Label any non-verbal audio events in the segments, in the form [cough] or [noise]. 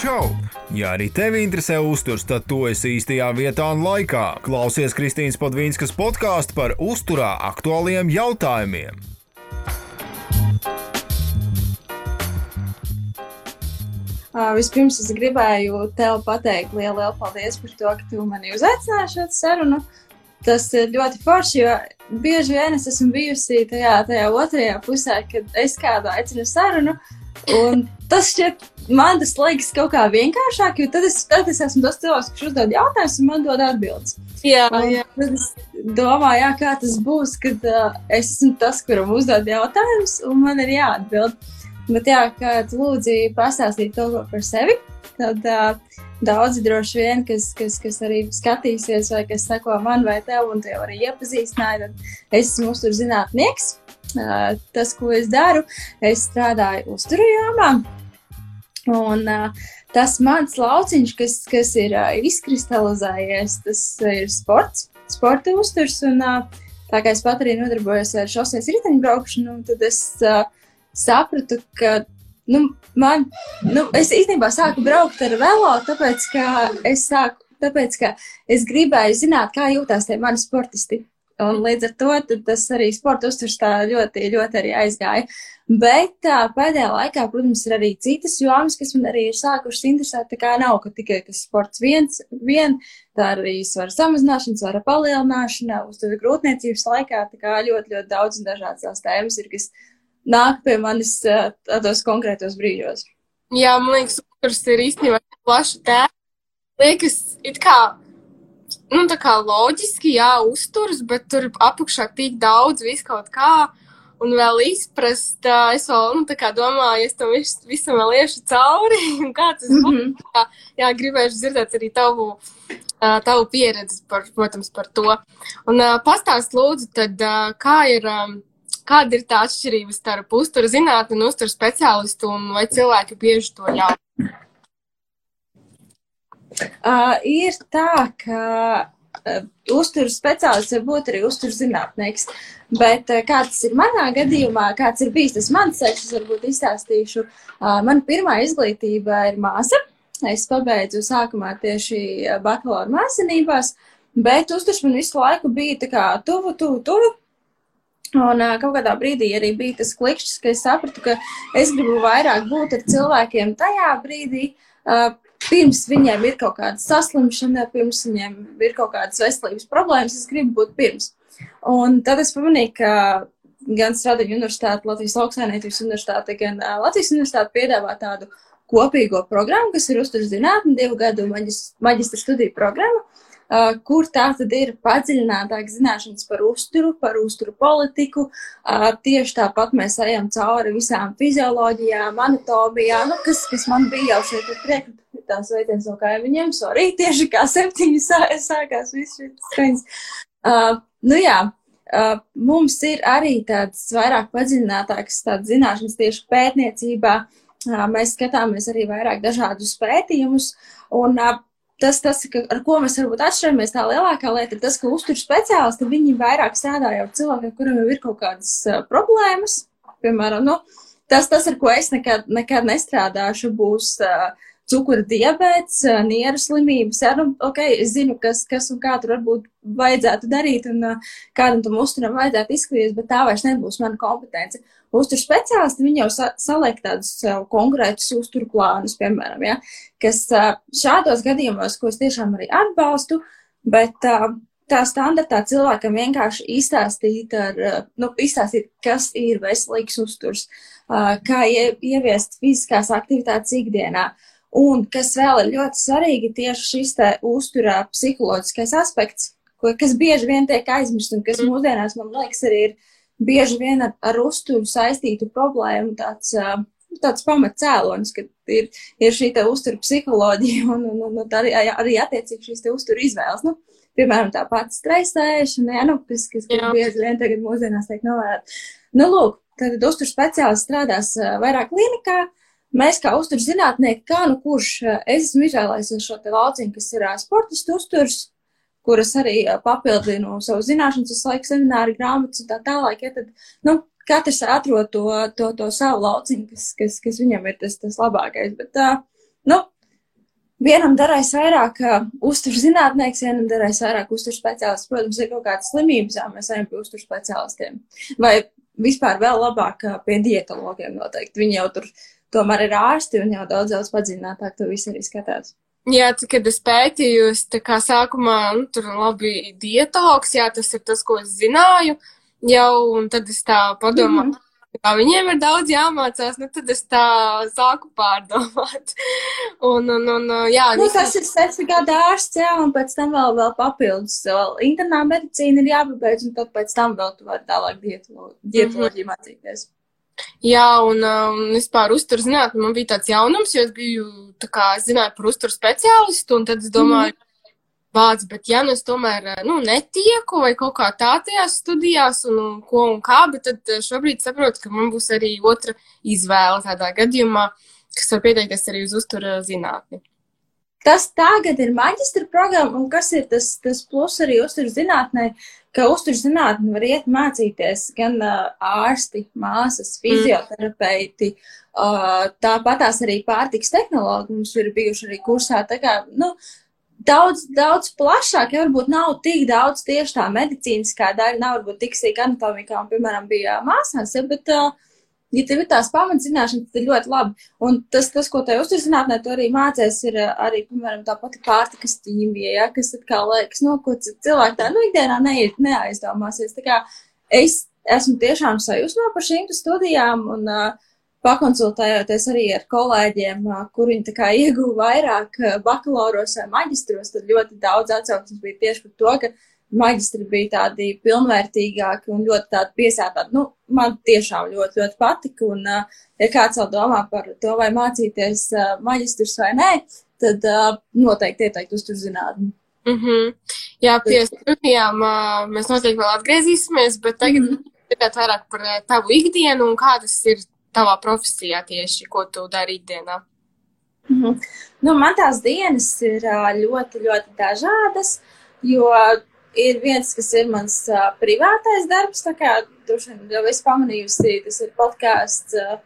Čau! Ja arī tevi interesē uzturs, tad tu esi īstajā vietā un laikā. Klausies Kristīnas Padvīnskas podkāstu par uzturā aktuāliem jautājumiem. Uh, vispirms es gribēju tev pateikt lielu, lielu paldies par to, ka tu mani uzaicināji šo sarunu. Tas ir ļoti forši, jo bieži vien es esmu bijusi tajā, tajā otrajā pusē, kad es kādu aicinu sarunu. Un tas šķiet, man tas liekas kaut kā vienkāršāk, jo tad es, tad es esmu tas cilvēks, kurš uzdod jautājumus un man dod atbildes. Jā, jā. Tad es domāju, jā, kā tas būs, kad uh, es esmu tas, kuram uzdod jautājumus, un man ir jāatbild. Bet, jā, kā tu lūdzi pastāstīt to ko par sevi, tad uh, daudzi droši vien, kas, kas, kas arī skatīsies, vai kas seko man vai tev, un te jau arī iepazīstināja, tad es esmu uzturzinātnieks. Uh, tas, ko es daru, es strādāju uzturu jomā. Un tas mans lauciņš, kas, kas ir izkristalizējies, tas ir sports, sporta uzturs. Un, tā kā es pat arī nodarbojos ar šoseis riteņbraukšanu, tad es sapratu, ka nu, man, nu, es īstenībā sāku braukt ar velo, tāpēc, ka es sāku, tāpēc, ka es gribēju zināt, kā jūtās tie mani sportisti. Un līdz ar to tas arī sporta uzturs tā ļoti, ļoti arī aizgāja. Bet tā, pēdējā laikā, protams, ir arī citas jomas, kas man arī ir sākušas interesēt. Tā kā nav ka tikai tas sports viens, vien, tā arī svara samazināšana, svara palielināšana, uzturu grūtniecības laikā. Tā kā ļoti, ļoti daudz un dažādas tās tēmas ir, kas nāk pie manis tādos konkrētos brīžos. jā, man liekas, uzturs ir īstenībā plaša tēma. Liekas, it kā, nu, tā kā loģiski, jā, uzturs, bet tur apakšā tik daudz vis kaut kā. Un vēl izprast, es vēl, nu, tā kā domāju, es tam vis, visam vēl iešu cauri, [laughs] un kā tas būs. Mm -hmm. Jā, gribēju dzirdēt arī tavu, tavu pieredzi, par, protams, par to. Un pastāst lūdzu, tad kā ir, ā, kāda ir tā atšķirība starp uzturu zinātni un uzturu speciālistu, un vai cilvēki bieži to jau? Uh, ir tā, ka uh, uzturu speciālists var būt arī uzturu zinātnieks. Bet uh, kāds ir manā gadījumā, kāds ir bijis tas mans ceļš, es varbūt izstāstīšu. Uh, mana pirmā izglītība ir māsa. Es pabeidzu sākumā tieši bakalaura māksliniekās, bet uzturs man visu laiku bija tā kā tuvu, tuvu, tuvu. Un uh, kaut kādā brīdī arī bija tas klikšķis, ka es sapratu, ka es gribu vairāk būt ar cilvēkiem tajā brīdī, uh, pirms viņiem ir kaut kāda saslimšana, pirms viņiem ir kaut kādas veselības problēmas, es gribu būt pirms. Un tad es pamanīju, ka gan Stradiņu universitāte, Latvijas lauksainiecības universitāte, gan uh, Latvijas universitāte piedāvā tādu kopīgo programmu, kas ir uzturs zinātne, divu gadu maģis, maģistra studiju programma, uh, kur tā tad ir padziļinātāka zināšanas par uzturu, par uzturu politiku. Uh, tieši tāpat mēs ejam cauri visām fizioloģijām, anatomijām, nu, kas, kas man bija jau šeit priekšā tās veidienas no kaimiņiem, sorry, tieši kā septiņi sā, sākās viss šis skaņas. Uh, nu jā, uh, mums ir arī tāds vairāk padziļinātāks tāds zināšanas tieši pētniecībā. Uh, mēs skatāmies arī vairāk dažādus pētījumus, un uh, tas, tas ka, ar ko mēs varbūt atšķiramies, tā lielākā lieta ir tas, ka uzturu speciālisti, viņi vairāk strādā jau cilvēkiem, kuriem jau ir kaut kādas uh, problēmas, piemēram, nu, tas, tas, ar ko es nekad, nekad nestrādāšu, būs uh, cukura diabetes, nieru slimības. Jā, nu, ok, es zinu, kas, kas un kā tur varbūt vajadzētu darīt un uh, kādam tam uzturam vajadzētu izskatīties, bet tā vairs nebūs mana kompetence. Uzturu speciālisti, viņi jau sa saliek tādus uh, konkrētus uzturu plānus, piemēram, ja, kas uh, šādos gadījumos, ko es tiešām arī atbalstu, bet uh, tā standartā cilvēkam vienkārši izstāstīt, ar, nu, izstāstīt, kas ir veselīgs uzturs, kā ie ieviest fiziskās aktivitātes ikdienā. Un kas vēl ir ļoti svarīgi, tieši šis te uzturā psiholoģiskais aspekts, ko, kas bieži vien tiek aizmirsts un kas mūsdienās, man liekas, arī ir bieži vien ar, ar uzturu saistītu problēmu tāds, tāds pamatcēlonis, ka ir, ir šī te uztura psiholoģija un, un, un, un arī, arī attiecīgi šīs te uztura izvēles. Nu, piemēram, tā pati stresēšana, ja, nu, kas, kas, bieži vien tagad mūsdienās tiek novērta. Nu, lūk, tad uzturu speciālists strādās vairāk klinikā, Mēs kā uzturu zinātnieki, kā nu kurš, es esmu izvēlējies šo te lauciņu, kas ir sportistu uzturs, kuras arī papildinu savu zināšanas, es laiku semināru grāmatas un tā tālāk, ja tad, nu, katrs atrod to, to, to savu lauciņu, kas, kas, kas viņam ir tas, tas labākais, bet, nu, vienam darēs vairāk uzturu zinātnieks, vienam darēs vairāk uzturu speciālists. Protams, ir kaut kādas slimības, jā, mēs ejam pie uzturu speciālistiem. Vai vispār vēl labāk pie dietologiem noteikti. Viņi jau tur tomēr ir ārsti un jau daudz, daudz padziļinātāk to visu arī skatās. Jā, tad, kad es pētīju, es tā kā sākumā, nu, tur labi dietologs, jā, tas ir tas, ko es zināju jau, un tad es tā padomāju, mm -hmm. kā viņiem ir daudz jāmācās, nu, tad es tā sāku pārdomāt. [laughs] un, un, un, jā. Nu, tas ir seši gadu ārsts, jā, un pēc tam vēl, vēl papildus, vēl internā medicīna ir jāpabeidz, un tad pēc tam vēl tu vari tālāk dietoloģiju mm -hmm. mācīties. Jā, un, un vispār uzturu zinātnē man bija tāds jaunums, jo es biju, tā kā, es zināju par uzturu speciālistu, un tad es domāju, mm. bāc, bet ja nu es tomēr, nu, netieku vai kaut kā tā tajās studijās, un, un ko un kā, bet tad eh, šobrīd saprotu, ka man būs arī otra izvēle tādā gadījumā, kas var pieteikties arī uz uzturu zinātni. Tas tagad ir maģistra programma, un kas ir tas, tas plus arī uzturu zinātnē, ka uzturu zinātni var iet mācīties gan uh, ārsti, māsas, mm. fizioterapeiti, uh, tāpatās arī pārtiks tehnologi mums ir bijuši arī kursā. Tā kā, nu, daudz, daudz plašāk, ja varbūt nav tik daudz tieši tā medicīniskā daļa, nav varbūt tik sīk anatomikā, un, piemēram, bija māsās, ja, bet uh, ja tev ir tās pamatzināšanas, tad ļoti labi. Un tas, tas ko te uzturzinātnē, tu arī mācēs, ir eh, arī, piemēram, tā pati pārtikas ķīmija, ja, kas atkal liekas, no ko cilvēki tā, nu, ikdienā neiet, neaizdomāsies. Tā kā es esmu tiešām sajūsmā par šīm studijām un uh, pakonsultējoties arī ar kolēģiem, uh, kur viņi tā kā ieguva vairāk uh, bakalauros vai maģistros, tad ļoti daudz atsauksmes bija tieši par to, ka maģistri bija tādi pilnvērtīgāki un ļoti tādi piesātāti. Nu, man tiešām ļoti, ļoti patika. Un, ja kāds vēl domā par to, vai mācīties maģistrus vai nē, tad noteikti ieteikt uz tur zinātni. Mm -hmm. Jā, pie studijām mēs noteikti vēl atgriezīsimies, bet tagad mm -hmm. vairāk par tavu ikdienu un kā tas ir tavā profesijā tieši, ko tu dari ikdienā. Mm -hmm. nu, man tās dienas ir ļoti, ļoti dažādas, jo ir viens, kas ir mans uh, privātais darbs, tā kā droši vien jau es pamanījusi, tas ir podkāsts, uh,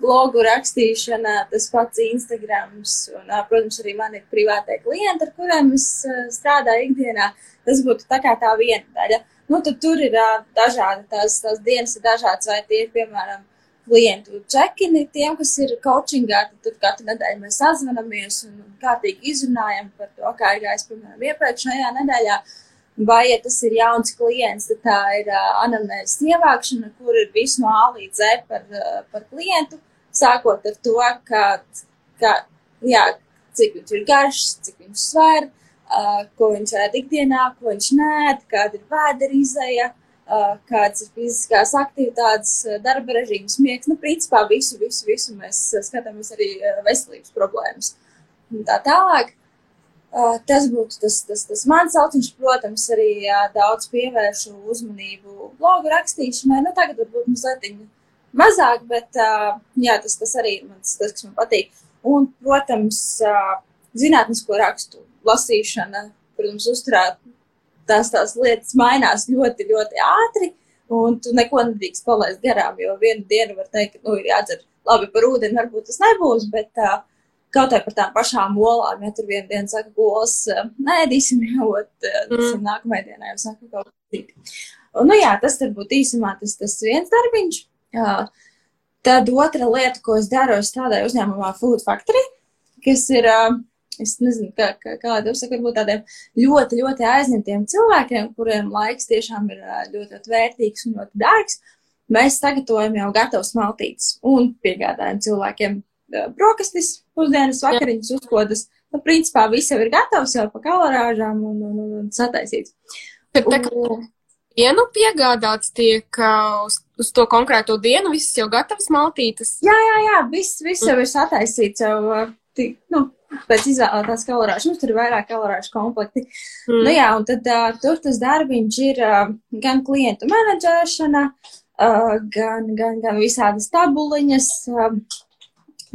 blogu rakstīšana, tas pats Instagrams, un, uh, protams, arī man ir privātie klienti, ar kuriem es uh, strādāju ikdienā. Tas būtu tā kā tā viena daļa. Nu, tad tur ir uh, dažādi, tās, tās dienas ir dažādas, vai tie ir, piemēram, klientu čekini tiem, kas ir coachingā, tad, tad katru nedēļu mēs sazvanamies un kārtīgi izrunājam par to, kā ir gājis, piemēram, iepriekšējā nedēļā. Uh, Vai, ja tas ir jauns klients, tad tā ir uh, anamnēzes ievākšana, kur ir viss no A līdz Z par, uh, par klientu, sākot ar to, ka, ka, jā, cik viņš ir garš, cik viņš sver, uh, ko viņš ēd ikdienā, ko viņš nēd, kāda ir vēdera izēja, uh, kādas ir fiziskās aktivitātes, darba režīms, miegs. Nu, principā visu, visu, visu mēs skatāmies arī veselības problēmas. Un tā tālāk. Uh, tas būtu tas, tas, tas mans sauciņš, protams, arī jā, daudz pievēršu uzmanību blogu rakstīšanai. Nu, tagad varbūt mazliet mazāk, bet uh, jā, tas, tas arī ir mans, tas, kas man patīk. Un, protams, uh, zinātnisko rakstu lasīšana, protams, uzturēt tās, tās lietas mainās ļoti, ļoti ātri, un tu neko nedrīkst palaist garām, jo vienu dienu var teikt, ka, nu, ir jādzer labi par ūdeni, varbūt tas nebūs, bet uh, Kaut arī par tām pašām olām, ja tur vienā dienā saka, ka olas eh, nēdīsim, jau [laughs] eh, mm. nākamajā dienā jau saka kaut ko citu. Nu jā, tas tad būtu īsumā tas, tas viens darbiņš. Uh, tad otra lieta, ko es daru, es strādāju uzņēmumā Food Factory, kas ir, uh, es nezinu, kā, kā, kā lai saka, varbūt tādiem ļoti, ļoti aizņemtiem cilvēkiem, kuriem laiks tiešām ir ļoti, ļoti vērtīgs un ļoti dārgs. Mēs sagatavojam jau gatavus maltītes un piegādājam cilvēkiem brokastis, pusdienas, vakariņas, uzkodas. Nu, principā viss jau ir gatavs jau pa kalorāžām un, un, un, un sataisīts. Tad tā kā dienu piegādāts tiek uz, uz to konkrēto dienu, viss jau gatavs maltītes? Jā, jā, jā, viss, viss jau ir sataisīts jau, tik, nu, pēc izvēlētās kalorāžas. Mums tur ir vairāk kalorāžu komplekti. Mm. Nu jā, un tad uh, tur tas darbiņš ir uh, gan klientu menedžēšana, uh, gan, gan, gan visādas tabuliņas. Uh,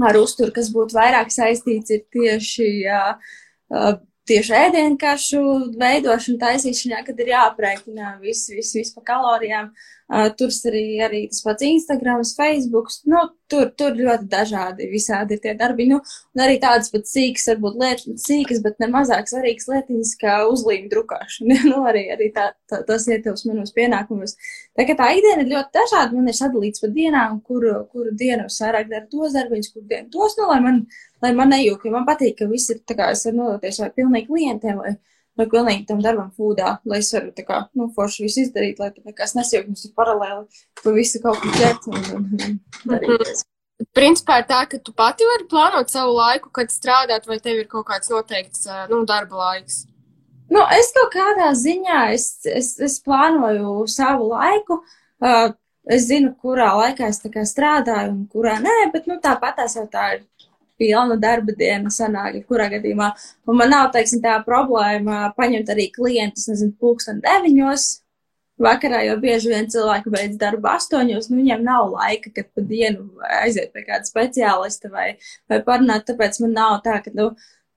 ar uzturu, kas būtu vairāk saistīts ir tieši, uh, tieši ēdienkašu veidošana, taisīšanā, kad ir jāaprēķina viss, viss, viss pa kalorijām. Uh, tur arī, arī tas pats Instagram, Facebook. Nu, tur, tur ļoti dažādi visādi ir tie darbi. Nu, un arī tādas pat sīkas, varbūt lietas, sīkas, bet ne mazāk svarīgas lietiņas, kā uzlīme drukāšana. [laughs] nu, arī, arī tā, tā, tas ietilps manos pienākumos. Tā kā tā ikdiena ir ļoti dažāda, man ir sadalīts pa dienām, kuru, kuru dienu es vairāk daru tos darbiņus, kur dienu tos, nu, lai man, lai man nejūk, jo man patīk, ka viss ir tā kā es varu nodoties vai pilnīgi klientiem vai vai pilnīgi tam darbam fūdā, lai es varu tā kā, nu, forši visu izdarīt, lai tur nekas nesajūg, mums ir paralēli pa visu kaut ko ķert un, un, un darīt. Principā ir tā, ka tu pati vari plānot savu laiku, kad strādāt, vai tev ir kaut kāds noteikts, nu, darba laiks? Nu, es kaut kādā ziņā, es, es, es plānoju savu laiku, uh, es zinu, kurā laikā es strādāju un kurā nē, bet, nu, tāpat tās jau tā ir pilna darba diena sanāk, kurā gadījumā. Un man nav, teiksim, tā problēma paņemt arī klientus, nezinu, pulksten deviņos vakarā, jo bieži vien cilvēki beidz darbu astoņos, nu viņiem nav laika, kad pa dienu aiziet pie kāda speciālista vai, vai parunāt, tāpēc man nav tā, ka, nu,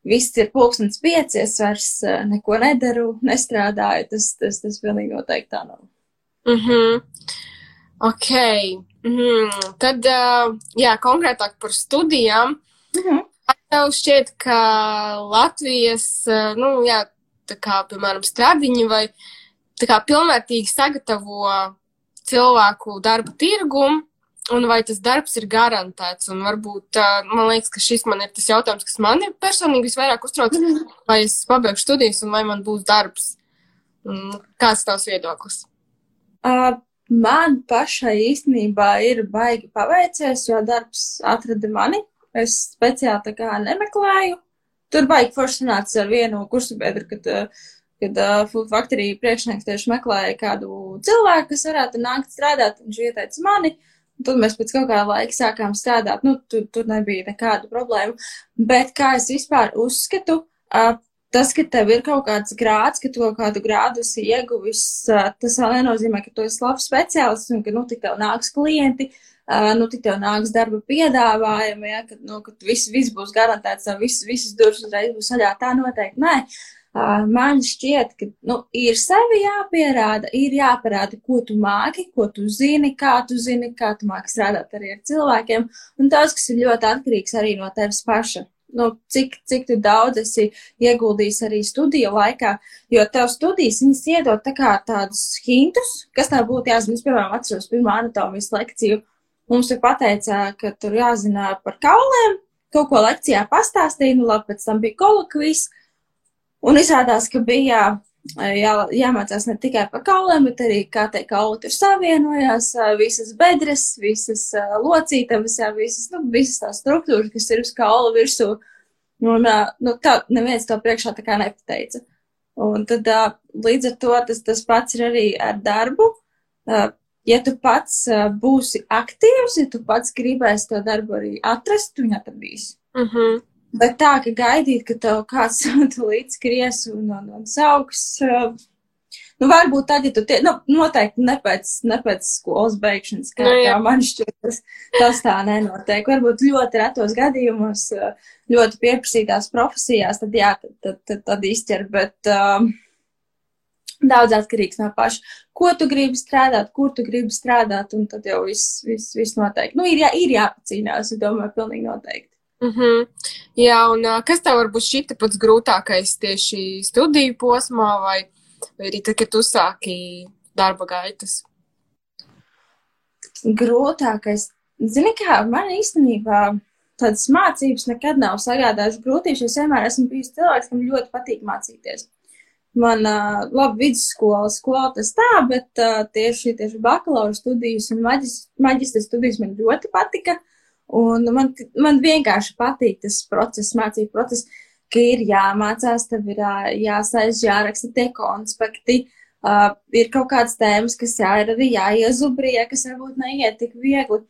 viss ir pulkstens pieci, es vairs neko nedaru, nestrādāju, tas, tas, tas pilnīgi noteikti tā nav. Mm ok. Mm -hmm. Tad, uh, jā, konkrētāk par studijām. Mhm. Tev šķiet, ka Latvijas, eh, nu, jā, tā kā, piemēram, stradiņi vai tā kā pilnvērtīgi sagatavo cilvēku darba tirgumu, un vai tas darbs ir garantēts, un varbūt, eh, man liekas, ka šis man ir tas jautājums, kas man ir personīgi visvairāk uztrauc, -hmm. vai es pabeigšu studijas, un vai man būs darbs. Kāds tavs viedoklis? Uh, man pašai īstenībā ir baigi paveicies, jo darbs atrada mani. Es speciāli tā kā nemeklēju. Tur baigi forši sanāca ar vienu kursu biedru, kad, eh, kad uh, Food Factory priekšnieks tieši meklēja kādu cilvēku, kas varētu nākt strādāt, viņš ieteica mani. Un tad mēs pēc kaut kāda laika sākām strādāt. Nu, tur, tur nebija nekāda problēma. Bet kā es vispār uzskatu, uh, tas, ka tev ir kaut kāds grāds, ka tu kaut kādu grādu esi ieguvis, tas vēl nenozīmē, ka tu esi labs speciālists un ka, nu, tik tev nāks klienti. Nu, tev nāks darba piedāvājumi, ja, kad, nu, kad viss, viss būs garantēts, viss, visas durvis uzreiz būs vaļā. Tā noteikti nē. Man šķiet, ka nu, ir sevi jāpierāda, ir jāparāda, ko tu māki, ko tu zini, kā tu zini, kā tu māki strādāt arī ar cilvēkiem. Un tas, kas ir ļoti atkarīgs arī no tevis paša. Nu, cik, cik tu daudz esi ieguldījis arī studiju laikā, jo tev studijas viņas iedod tā kā tādus hintus, kas tev būtu jāzina. Es, piemēram, atceros pirmo anatomijas lekciju, Mums ir pateicā, ka tur jāzina par kauliem, kaut ko lekcijā pastāstīja, nu labi, pēc tam bija kolokvijas, un izrādās, ka bija jā, jāmācās ne tikai par kauliem, bet arī kā tie kauli tur savienojās, visas bedres, visas locītavas, jā, visas, nu, visas tās struktūras, kas ir uz kaula virsū. Un, nu, tā neviens to priekšā tā kā nepateica. Un tad līdz ar to tas, tas pats ir arī ar darbu ja tu pats būsi aktīvs, ja tu pats gribēsi to darbu arī atrast, tu viņu atradīsi. Uh mhm. -huh. Bet tā, ka gaidīt, ka tev kāds [laughs] līdz skries un, un, un sauks, nu, varbūt tad, ja tu tie, nu, noteikti ne pēc, ne pēc skolas beigšanas, kā, nu, kā man šķiet, tas, tas tā nenotiek. Varbūt ļoti retos gadījumos, ļoti pieprasītās profesijās, tad jā, tad, tad, tad, tad izķer, bet. Uh, Daudz atkarīgs no paša, ko tu gribi strādāt, kur tu gribi strādāt, un tad jau viss, viss, viss noteikti. Nu, ir, jā, ir jāpacīnās, es domāju, pilnīgi noteikti. Mm -hmm. Jā, un kas tev varbūt šķita pats grūtākais tieši studiju posmā, vai, vai arī tad, kad tu sāki darba gaitas? Grūtākais, zini kā, man īstenībā tādas mācības nekad nav sagādājušas grūtības, jo es vienmēr esmu bijis cilvēks, kam ļoti patīk mācīties man uh, labi vidusskola, skola tas tā, bet uh, tieši, tieši bakalaura studijas un maģistra studijas man ļoti patika. Un man, man vienkārši patīk tas process, mācību process, ka ir jāmācās, tev ir uh, jāsaiz, jāraksta tie konspekti, uh, ir kaut kādas tēmas, kas jā, ir arī jāiezubrie, kas varbūt neiet tik viegli.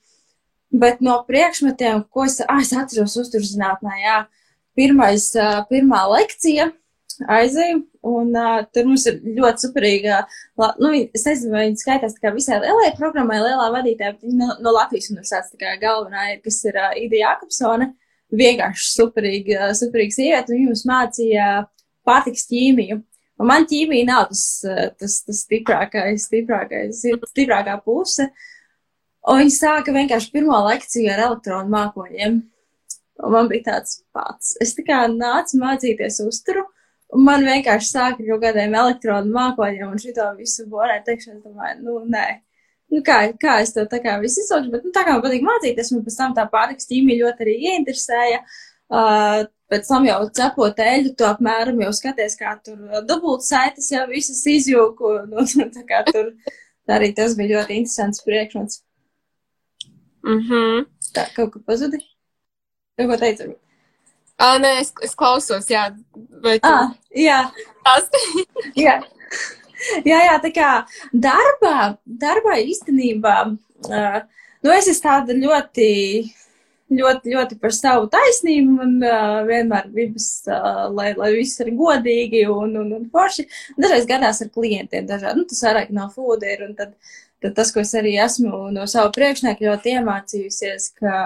Bet no priekšmetiem, ko es, ah, es atceros uzturzinātnē, jā, pirmais, uh, pirmā lekcija aizēju, un uh, tur mums ir ļoti superīga, la, nu, es nezinu, vai viņi skaitās tā kā visai lielai programmai, lielā vadītāja, bet no, no Latvijas universitātes tā kā galvenā ir, kas ir uh, Ida Jākapsone, vienkārši superīga, superīga sieviete, un viņa mums mācīja pārtiks ķīmiju. Un man ķīmija nav tas, tas, tas stiprākais, stiprākais, stiprākā puse. Un viņi sāka vienkārši pirmo lekciju ar elektronu mākoņiem. Un man bija tāds pats. Es tā kā nācu mācīties uzturu, man vienkārši sāka kaut kādiem elektronu mākoņiem, un šito visu borē teikšanu, domāju, nu, nē. Nu, kā, kā es to tā kā visu izsaukšu, bet, nu, tā kā man patīk mācīties, man pēc tam tā pārtiks ķīmija ļoti arī ieinteresēja. Uh, pēc tam jau cepot eļļu, tu apmēram jau skaties, kā tur dubultsaites jau visas izjūku, un [laughs] tā kā tur arī tas bija ļoti interesants priekšmets. Mhm. Mm tā, kaut ko pazudi? Kaut ko teicu? Ā, nē, es, es klausos, jā. Vai tu? Ah, jā. Tas? [laughs] jā. Jā, jā, tā kā darbā, darbā īstenībā, uh, nu, es esmu tāda ļoti ļoti, ļoti par savu taisnību. Man uh, vienmēr gribas, uh, lai, lai viss ir godīgi un, un, un forši. Dažreiz gadās ar klientiem dažādi. Nu, tas vairāk nav food ir. Un tad, tad tas, ko es arī esmu no savu priekšnieku ļoti iemācījusies, ka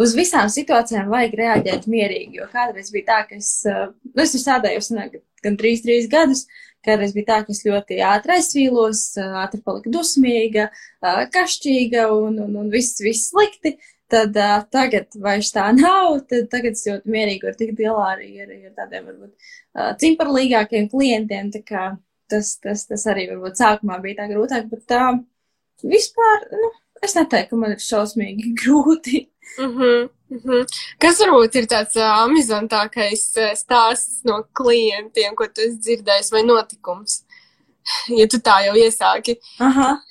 uz visām situācijām vajag reaģēt mierīgi. Jo kādreiz bija tā, ka es, uh, nu, es strādāju gan trīs, trīs gadus. Kādreiz bija tā, ka es ļoti ātri aizsvīlos, ātri paliku dusmīga, kašķīga un, un, un viss, viss slikti tad uh, tagad vairs tā [laughs] nav. Tad tagad es ļoti mierīgi varu tikt galā arī ar, ar tādiem varbūt uh, cimparlīgākiem klientiem. Tas, tas, tas arī varbūt sākumā bija tā grūtāk, bet tā uh, vispār, nu, es neteiktu, ka man ir šausmīgi [laughs] grūti. Mm -hmm, mm -hmm. Kas varbūt ir tāds uh, amizantākais stāsts no klientiem, ko tu esi dzirdējis, vai notikums? Ja tu tā jau iesāki. Aha.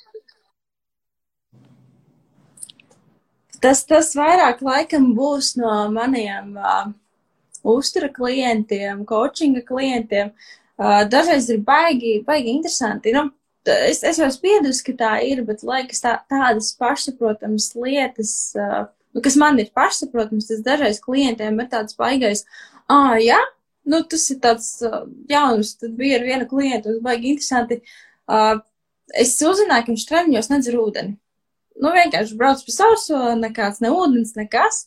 Tas, tas vairāk laikam būs no maniem uh, uztura klientiem, coachinga klientiem. Uh, dažreiz ir baigi, baigi interesanti. Nu, es, es jau spiedusi, ka tā ir, bet liekas tā, tādas pašsaprotamas lietas, uh, nu, kas man ir pašsaprotams, tas dažreiz klientiem ir tāds baigais, ah, jā, nu, tas ir tāds uh, jauns, tad bija ar vienu klientu, tas baigi interesanti. Uh, es uzzināju, ka viņš treniņos nedzer ūdeni nu, vienkārši brauc pa sauso, nekāds ne ūdens, nekas.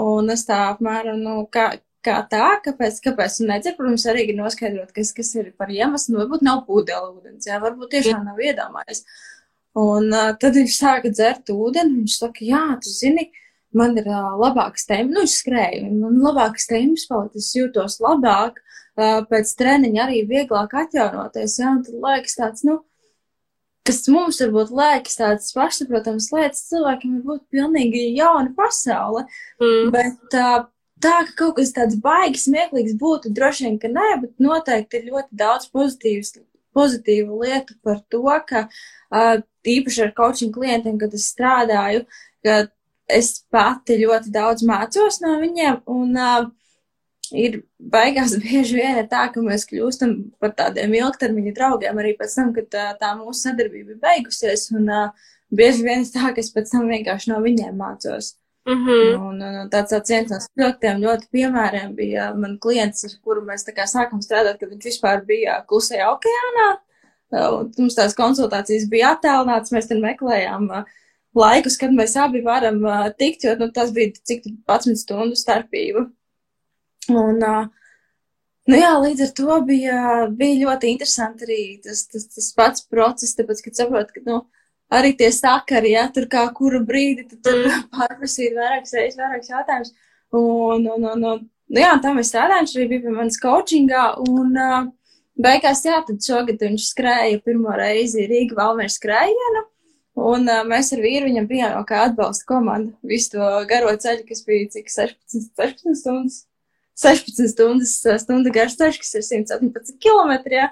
Un es tā apmēram, nu, kā, kā tā, kāpēc, kāpēc un nedzer, protams, arī ir noskaidrot, kas, kas ir par iemeslu, nu, varbūt nav pūdēla ūdens, jā, varbūt tiešām nav iedomājies. Un uh, tad viņš sāka dzert ūdeni, viņš saka, jā, tu zini, man ir uh, labāks temps, nu, viņš skrēja, man labāks temps palikt, es jūtos labāk, uh, pēc treniņa arī vieglāk atjaunoties, jā, un tad liekas tāds, nu, kas mums varbūt liekas tādas pašsaprotamas lietas, cilvēkiem ir būt pilnīgi jauna pasaule. Mm. Bet tā, tā, ka kaut kas tāds baigs, smieklīgs būtu, droši vien, ka nē, bet noteikti ir ļoti daudz pozitīvas, pozitīvu lietu par to, ka uh, īpaši ar coaching klientiem, kad es strādāju, ka es pati ļoti daudz mācos no viņiem un uh, ir beigās [laughs] bieži vien tā, ka mēs kļūstam par tādiem ilgtermiņa draugiem arī pēc tam, kad tā, tā mūsu sadarbība ir beigusies. Un uh, bieži vien tā, ka es pēc tam vienkārši no viņiem mācos. Mm -hmm. Un, un tāds, tāds viens no spilgtiem ļoti piemēriem bija man klients, ar kuru mēs tā kā sākam strādāt, kad viņš vispār bija klusajā okeānā. Mums tās konsultācijas bija attēlināts, mēs tur meklējām laikus, kad mēs abi varam tikt, jo nu, tas bija cik 11 stundu starpība. Un, nu jā, līdz ar to bija, bija ļoti interesanti arī tas, tas, tas pats process, tāpēc, kad saprot, ka, nu, arī tie sakari, ja tur kā kuru brīdi, tu tur mm. [laughs] pārprasīt vairākas reizes, vairākas jautājumus. Un, un, un, un, nu jā, tā mēs strādājam, arī bija pie manas coachingā, un uh, beigās, jā, tad šogad viņš skrēja pirmo reizi Rīga Valmēra skrējienu. Un uh, mēs ar vīru viņam bijām kā atbalsta komanda visu to garo ceļu, kas bija cik 16, 16 stundas. 16 stundas, stunda garš ceļš, kas ir 117 km. Jā.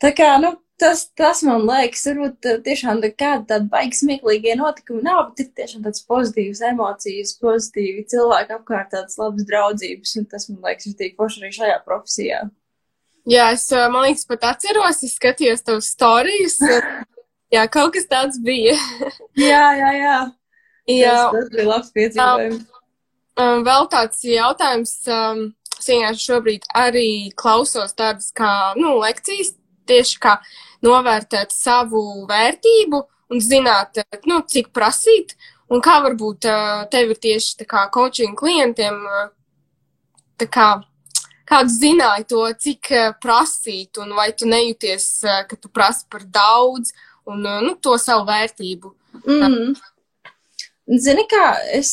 Tā kā, nu, tas, tas man liekas, varbūt tiešām kāda tāda baigi smieklīgie notikumi nav, bet ir tiešām tāds pozitīvs emocijas, pozitīvi cilvēki apkārt, tādas labas draudzības, un tas man liekas, ir tik poši arī šajā profesijā. Jā, es, man liekas, pat atceros, es skatījos tavus stāstus. [laughs] jā, kaut kas tāds bija. [laughs] jā, jā, jā. jā. Tas, tas bija labs piedzīvojums. Um, vēl tāds jautājums, um, es vienkārši šobrīd arī klausos tādas kā, nu, lekcijas, tieši kā novērtēt savu vērtību un zināt, nu, cik prasīt, un kā varbūt tev ir tieši tā kā coaching klientiem, tā kā, kāds zināja to, cik uh, prasīt, un vai tu nejūties, uh, ka tu prasi par daudz, un uh, nu, to savu vērtību. Mm. Zini, kā es,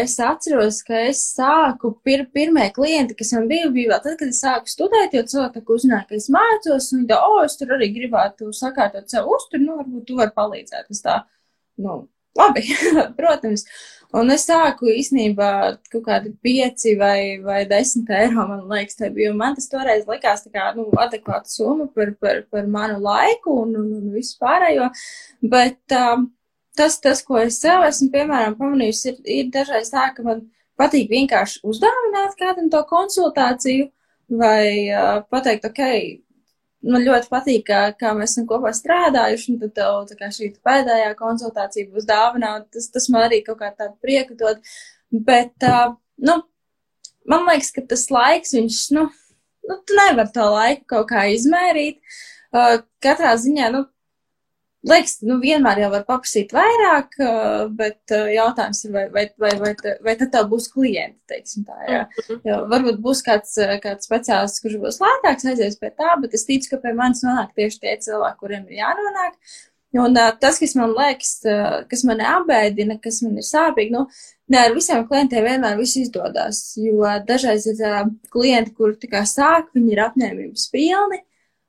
es atceros, ka es sāku, pir, pirmie klienti, kas man bija, bija tad, kad es sāku studēt, jo cilvēki uzzināja, ka es mācos, un viņi tā, o, es tur arī gribētu sakārtot savu uzturu, nu, varbūt tu vari palīdzēt. Es tā, nu, labi, [laughs] protams. Un es sāku īstenībā kaut kādi pieci vai, vai desmit eiro, man liekas, tā bija. Man tas toreiz likās tā kā, nu, adekvāta summa par, par, par manu laiku un, un, un visu pārējo. Bet, um, tas, tas, ko es sev esmu, piemēram, pamanījusi, ir, ir dažreiz tā, ka man patīk vienkārši uzdāvināt kādam to konsultāciju vai uh, pateikt, ok, man ļoti patīk, kā, kā mēs esam kopā strādājuši, un tad tev tā kā šī pēdējā konsultācija būs dāvināta, tas, tas man arī kaut kā tādu prieku dod, bet, uh, nu, man liekas, ka tas laiks, viņš, nu, nu, tu nevar to laiku kaut kā izmērīt, uh, katrā ziņā, nu, Liekas, nu, vienmēr jau var paprasīt vairāk, bet jautājums ir, vai, vai, vai, vai, vai tad tev būs klienti, teiksim tā, jā. Mhm. Jo varbūt būs kāds, kāds speciālists, kurš būs lētāks, aizies pie tā, bet es ticu, ka pie manis nonāk tieši tie cilvēki, kuriem ir jānonāk. Un tas, kas man liekas, kas man apbēdina, kas man ir sāpīgi, nu, ne ar visiem klientiem vienmēr viss izdodas, jo dažreiz ir klienti, kuri tikai sāk, viņi ir apņēmības pilni,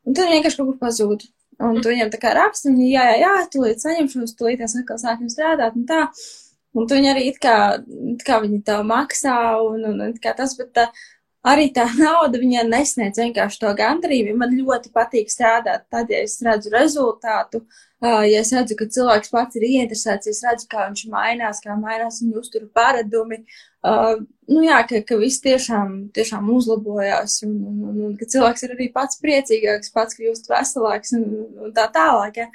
un tad vienkārši kaut kur pazūd. Un tu viņam tā kā raksti, viņi, jā, jā, jā, tūlīt saņemšos, tūlīt es atkal sākam strādāt un tā. Un tu viņi arī it kā, it kā viņi tev maksā un, un, un kā tas, bet tā, arī tā [laughs] nauda viņai nesniedz vienkārši to gandrību. Man ļoti patīk strādāt tad, ja es redzu rezultātu, uh, ja es redzu, ka cilvēks pats ir ieinteresēts, ja es redzu, kā viņš mainās, kā mainās viņa uzturu paradumi, Uh, nu jā, ka, ka viss tiešām, tiešām uzlabojās un, un, un, un ka cilvēks ir arī pats priecīgāks, pats kļūst veselāks un, un tā tālāk. Ja.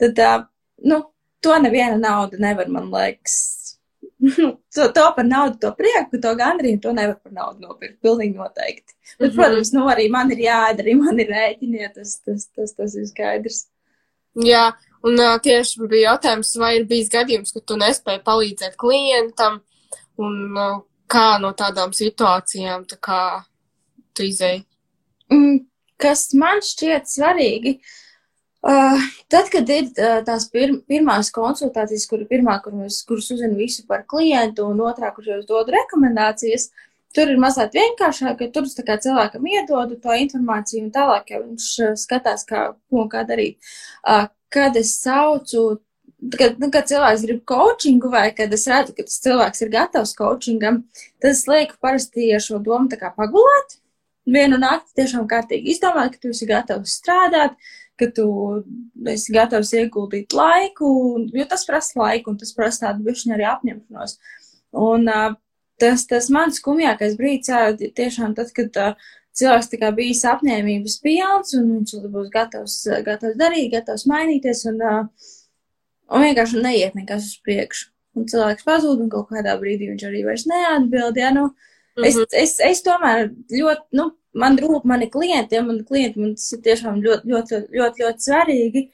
Tad, uh, nu, to neviena nauda nevar, man liekas, [laughs] to, to par naudu, to prieku, to gandrību, to nevar par naudu nopirkt. Pilnīgi noteikti. Bet, mm -hmm. protams, nu arī man ir jāēd, arī [laughs] man ir rēķini, tas, tas, tas, tas ir skaidrs. Jā, un uh, tieši bija jautājums, vai ir bijis gadījums, ka tu nespēji palīdzēt klientam un uh, kā no tādām situācijām tā kā tu izēji? Mm, kas man šķiet svarīgi, uh, tad, kad ir uh, tās pir pirmās konsultācijas, kur ir pirmā, kur mēs, kuras uzzinu visu par klientu, un otrā, kur jau dodu rekomendācijas, tur ir mazliet vienkāršāk, ka tur es cilvēkam iedodu to informāciju, un tālāk jau viņš uh, skatās, kā, ko, kā darīt. Uh, kad es saucu kad, nu, kad cilvēks grib coachingu, vai kad es redzu, ka tas cilvēks ir gatavs coachingam, tad es lieku parasti ar šo domu pagulēt. Vienu nakti tiešām kārtīgi izdomāt, ka tu esi gatavs strādāt, ka tu esi gatavs ieguldīt laiku, jo tas prasa laiku un tas prasa tādu bišķiņu arī apņemšanos. Un tas, tas mans skumjākais brīdis, jā, tiešām tad, kad uh, cilvēks tā kā bijis apņēmības pilns un viņš būs gatavs, gatavs darīt, gatavs mainīties un uh, un vienkārši neiet nekas uz priekšu. Un cilvēks pazūd, un kaut kādā brīdī viņš arī vairs neatbild. Ja, nu, mm -hmm. es, mhm. es, es tomēr ļoti, nu, man rūp mani klienti, ja man klienti man tas ir tiešām ļoti, ļoti, ļoti, ļoti, ļoti svarīgi.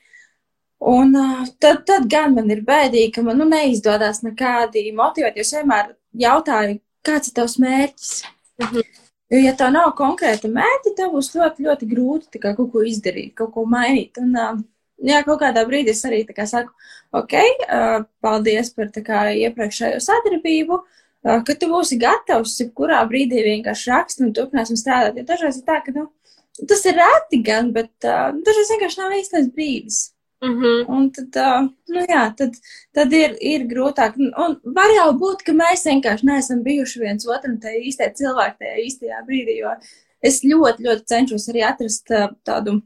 Un uh, tad, tad gan man ir bēdīgi, ka man nu, neizdodas nekādi motivēt, jo es vienmēr jautāju, kāds ir tavs mērķis. Mm -hmm. Jo, ja tā nav konkrēta mērķa, tev būs ļoti, ļoti grūti kā, kaut ko izdarīt, kaut ko mainīt. Un, uh, jā, kaut kādā brīdī es arī kā, saku, ok, uh, paldies par kā, iepriekšējo sadarbību, uh, ka tu būsi gatavs, jebkurā brīdī vienkārši rakst un turpināsim strādāt. Jo dažreiz ir tā, ka, nu, tas ir reti gan, bet uh, dažreiz vienkārši nav īstais brīdis. Mm -hmm. Un tad, uh, nu jā, tad, tad ir, ir grūtāk. Un var jau būt, ka mēs vienkārši neesam bijuši viens otram tajā īstajā cilvēkā, tajā īstajā brīdī, jo es ļoti, ļoti cenšos arī atrast tādu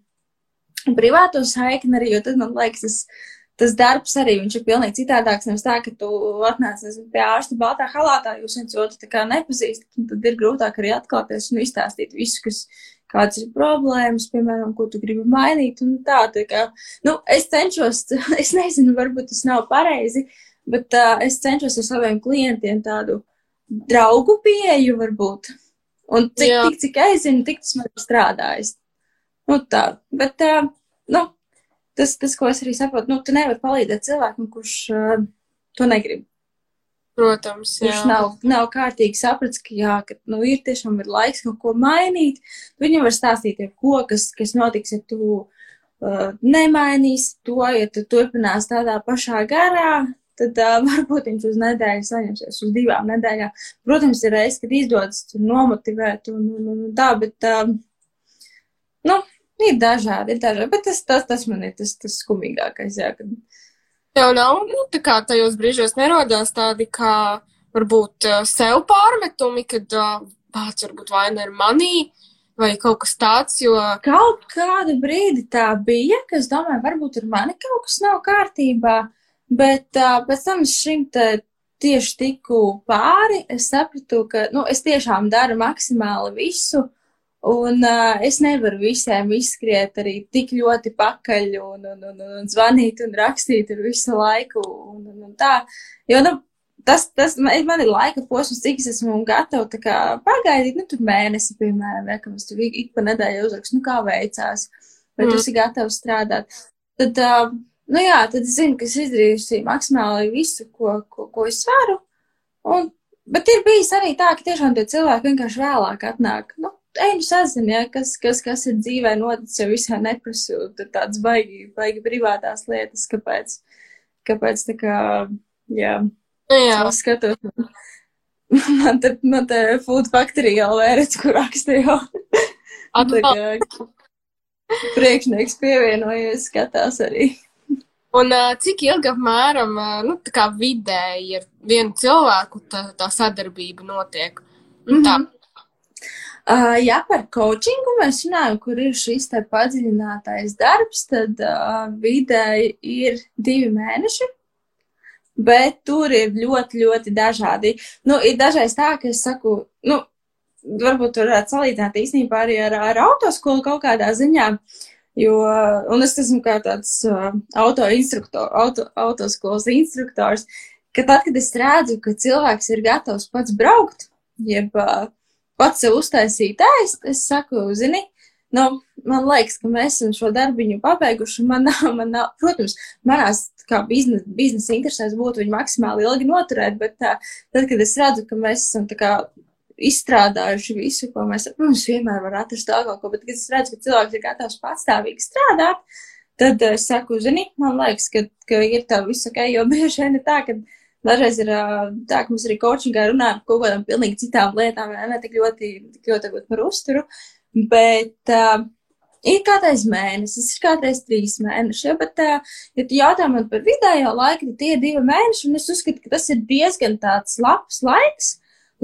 privāto saikni arī, jo tad man liekas, tas, tas darbs arī viņš ir pilnīgi citādāks. Nevis tā, ka tu atnāc nezinu, pie ārsta baltā halātā, jūs viens otru tā kā nepazīstat, un tad ir grūtāk arī atklāties un izstāstīt visu, kas, kādas ir problēmas, piemēram, ko tu gribi mainīt, un tā, tā kā, nu, es cenšos, [laughs] es nezinu, varbūt tas nav pareizi, bet uh, es cenšos ar saviem klientiem tādu draugu pieeju varbūt. Un cik, tik, cik es zinu, tik tas man ir strādājis. Nu, tā, bet, uh, nu, tas, tas, ko es arī saprotu, nu, tu nevari palīdzēt cilvēkam, kurš uh, to negrib. Protams, jā. Viņš nav, nav kārtīgi sapratis, ka, jā, ka nu, ir tiešām ir laiks kaut ko mainīt. Viņam var stāstīt, ja ko, kas, kas notiks, ja tu uh, nemainīsi to, ja tu turpinās tādā pašā garā, tad uh, [laughs] varbūt viņš uz nedēļu saņemsies, uz divām nedēļām. Protams, ir reizes, kad izdodas nomotivēt un, un, un, tā, bet, uh, nu, ir dažādi, ir dažādi, bet tas, tas, tas man ir tas, tas skumīgākais, jā, kad Tev nav, nu, tā kā tajos brīžos nerodās tādi, kā varbūt uh, sev pārmetumi, kad uh, pats varbūt vaina ir manī vai kaut kas tāds, jo. Kaut kādu brīdi tā bija, ka es domāju, varbūt ar mani kaut kas nav kārtībā, bet uh, pēc tam šim te tieši tiku pāri, es sapratu, ka, nu, es tiešām daru maksimāli visu, Un uh, es nevaru visiem izskriet arī tik ļoti pakaļ un, un, un, un zvanīt un rakstīt ar visu laiku un, un, un tā. Jo, nu, tas, tas man, man ir laika posms, cik es esmu gatava kā pagaidīt, nu, tur mēnesi, piemēram, ja, ka mums tur ik, ik pa nedēļu uzrakst, nu, kā veicās, vai mm. tu esi gatavs strādāt. Tad, uh, nu jā, tad es zinu, ka es izdarījusi maksimāli visu, ko, ko, ko es varu. Un, bet ir bijis arī tā, ka tiešām tie cilvēki vienkārši vēlāk atnāk. Nu, ej, nu sazini, ja, kas, kas, kas ir dzīvē noticis, jau visā neprasu, tāds baigi, baigi privātās lietas, kāpēc, kāpēc tā kā, jā, Nu jā. skatos. Man te, man te Food Factory jau vērts, kur. [laughs] Tā kā priekšnieks pievienojies, skatās arī. Un uh, cik ilgi apmēram, uh, nu, tā vidēji ar vienu cilvēku tā, tā sadarbība notiek? Nu, tā, Mhm. Uh, ja par coachingu mēs runājam, kur ir šis te padziļinātais darbs, tad uh, vidēji ir divi mēneši. Bet tur ir ļoti, ļoti dažādi. Nu, ir dažreiz tā, ka es saku, nu, varbūt tur varētu salīdzināt īstenībā arī ar, ar autoskolu kaut kādā ziņā. Jo, un es esmu kā tāds uh, auto instruktors, auto, autoskolas instruktors, ka tad, kad es redzu, ka cilvēks ir gatavs pats braukt, jeb uh, pats sev uztaisīt ēst, es saku, zini, nu, man liekas, ka mēs esam šo darbiņu pabeiguši. Man nav, man nav, protams, manās kā biznesa, biznesa interesēs būtu viņu maksimāli ilgi noturēt, bet tā, tad, kad es redzu, ka mēs esam tā kā izstrādājuši visu, ko mēs, protams, vienmēr var atrast vēl kaut ko, bet, kad es redzu, ka cilvēks ir gatavs patstāvīgi strādāt, tad es saku, zini, man liekas, ka, ka ir tā visu ok, jo [laughs] bieži vien ir tā, ka Dažreiz ir tā, ka mums arī coachingā runā par kaut kādām pilnīgi citām lietām, ne, ne tik ļoti, tik ļoti par uzturu, bet uh, ir kādreiz mēnesis, ir kādreiz trīs mēneši, ja, bet, uh, ja tu jautā man par vidējo laiku, tad tie ir divi mēneši, un es uzskatu, ka tas ir diezgan tāds labs laiks,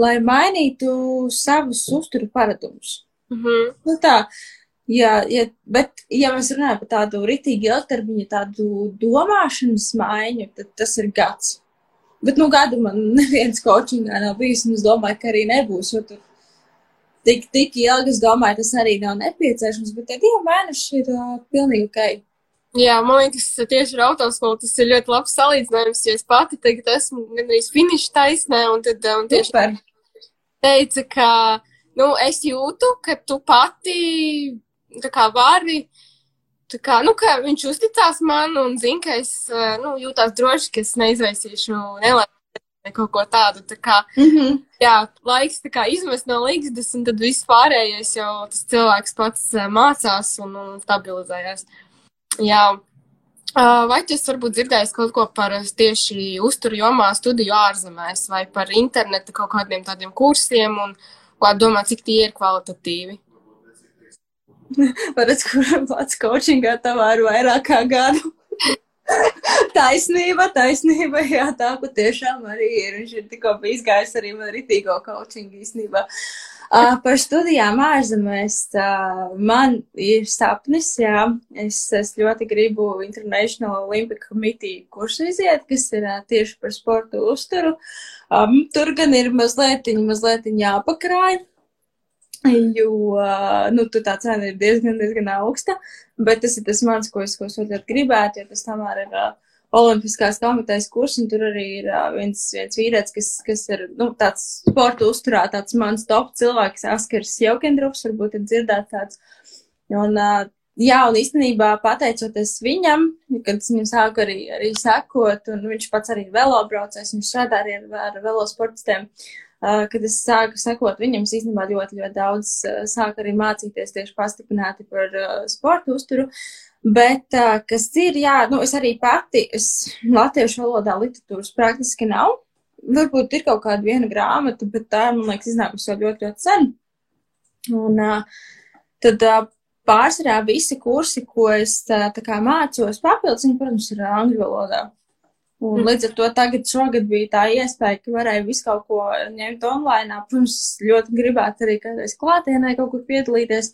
lai mainītu savus uzturu paradumus. mm -hmm. Nu tā, Ja, ja, bet, ja mēs runājam par tādu ritīgi ilgtermiņu, tādu domāšanas maiņu, tad tas ir gads. Bet, nu, gadu man [laughs] neviens coachingā nav bijis, un es domāju, ka arī nebūs, jo tur tik, tik ilgi, es domāju, tas arī nav nepieciešams, bet tie divi mēneši ir uh, pilnīgi ok. Jā, man liekas, tieši ar autoskolu tas ir ļoti labs salīdzinājums, jo es pati tagad esmu gandrīz finiša taisnē, un tad un tieši Super. teica, ka, nu, es jūtu, ka tu pati, tā kā vari, tā kā, nu, ka viņš uzticās man un zina, ka es, eh, nu, jūtās droši, ka es neizraisīšu nelaimes vai kaut ko tādu, tā kā, Mm -hmm. jā, laiks kā izmest no līgstas, un tad viss pārējais jau tas cilvēks pats eh, mācās un, un stabilizējās. Jā. Vai tu varbūt dzirdējis kaut ko par tieši uzturu jomā, studiju ārzemēs, vai par interneta kaut kādiem tādiem kursiem, un kā domā, cik tie ir kvalitatīvi? [laughs] Redz, kur pats coachingā tavā ir vairāk kā gadu. [laughs] taisnība, taisnība, jā, tā patiešām arī ir. Viņš ir tikko bijis gājis arī man ritīgo coachingu īstenībā. Uh, par studijām ārzemēs uh, man ir sapnis, jā, es, es ļoti gribu International Olympic Committee kursu iziet, kas ir uh, tieši par sportu uzturu. Um, tur gan ir mazliet, mazliet jāpakrāj, jo, uh, nu, tā cena ir diezgan, diezgan augsta, bet tas ir tas mans, ko es, ko es ļoti gribētu, jo tas tomēr ir uh, Olimpiskās komitejas kurs, un tur arī ir uh, viens, viens vīrietis, kas, kas ir, nu, tāds sporta uzturā, tāds mans top cilvēks, Askars Jaukendrufs, varbūt ir dzirdēt tāds. Un, uh, jā, un īstenībā pateicoties viņam, kad es viņam sāku arī, arī sekot, un viņš pats arī velobraucējs, viņš strādā arī ar, ar velosportistiem. Uh, kad es sāku sekot viņam, es īstenībā ļoti, ļoti daudz uh, sāku arī mācīties tieši pastiprināti par uh, sportu uzturu. Bet, kas ir, jā, nu, es arī pati, es latviešu valodā literatūras praktiski nav. Varbūt ir kaut kāda viena grāmata, bet tā, man liekas, iznākusi jau ļoti, ļoti sen. Un tad pārsvarā visi kursi, ko es tā kā mācos papildus, viņi, protams, ir angļu valodā. Un līdz ar to tagad šogad bija tā iespēja, ka varēja visu kaut ko ņemt online. Protams, es ļoti gribētu arī kādreiz klātienē kaut kur piedalīties,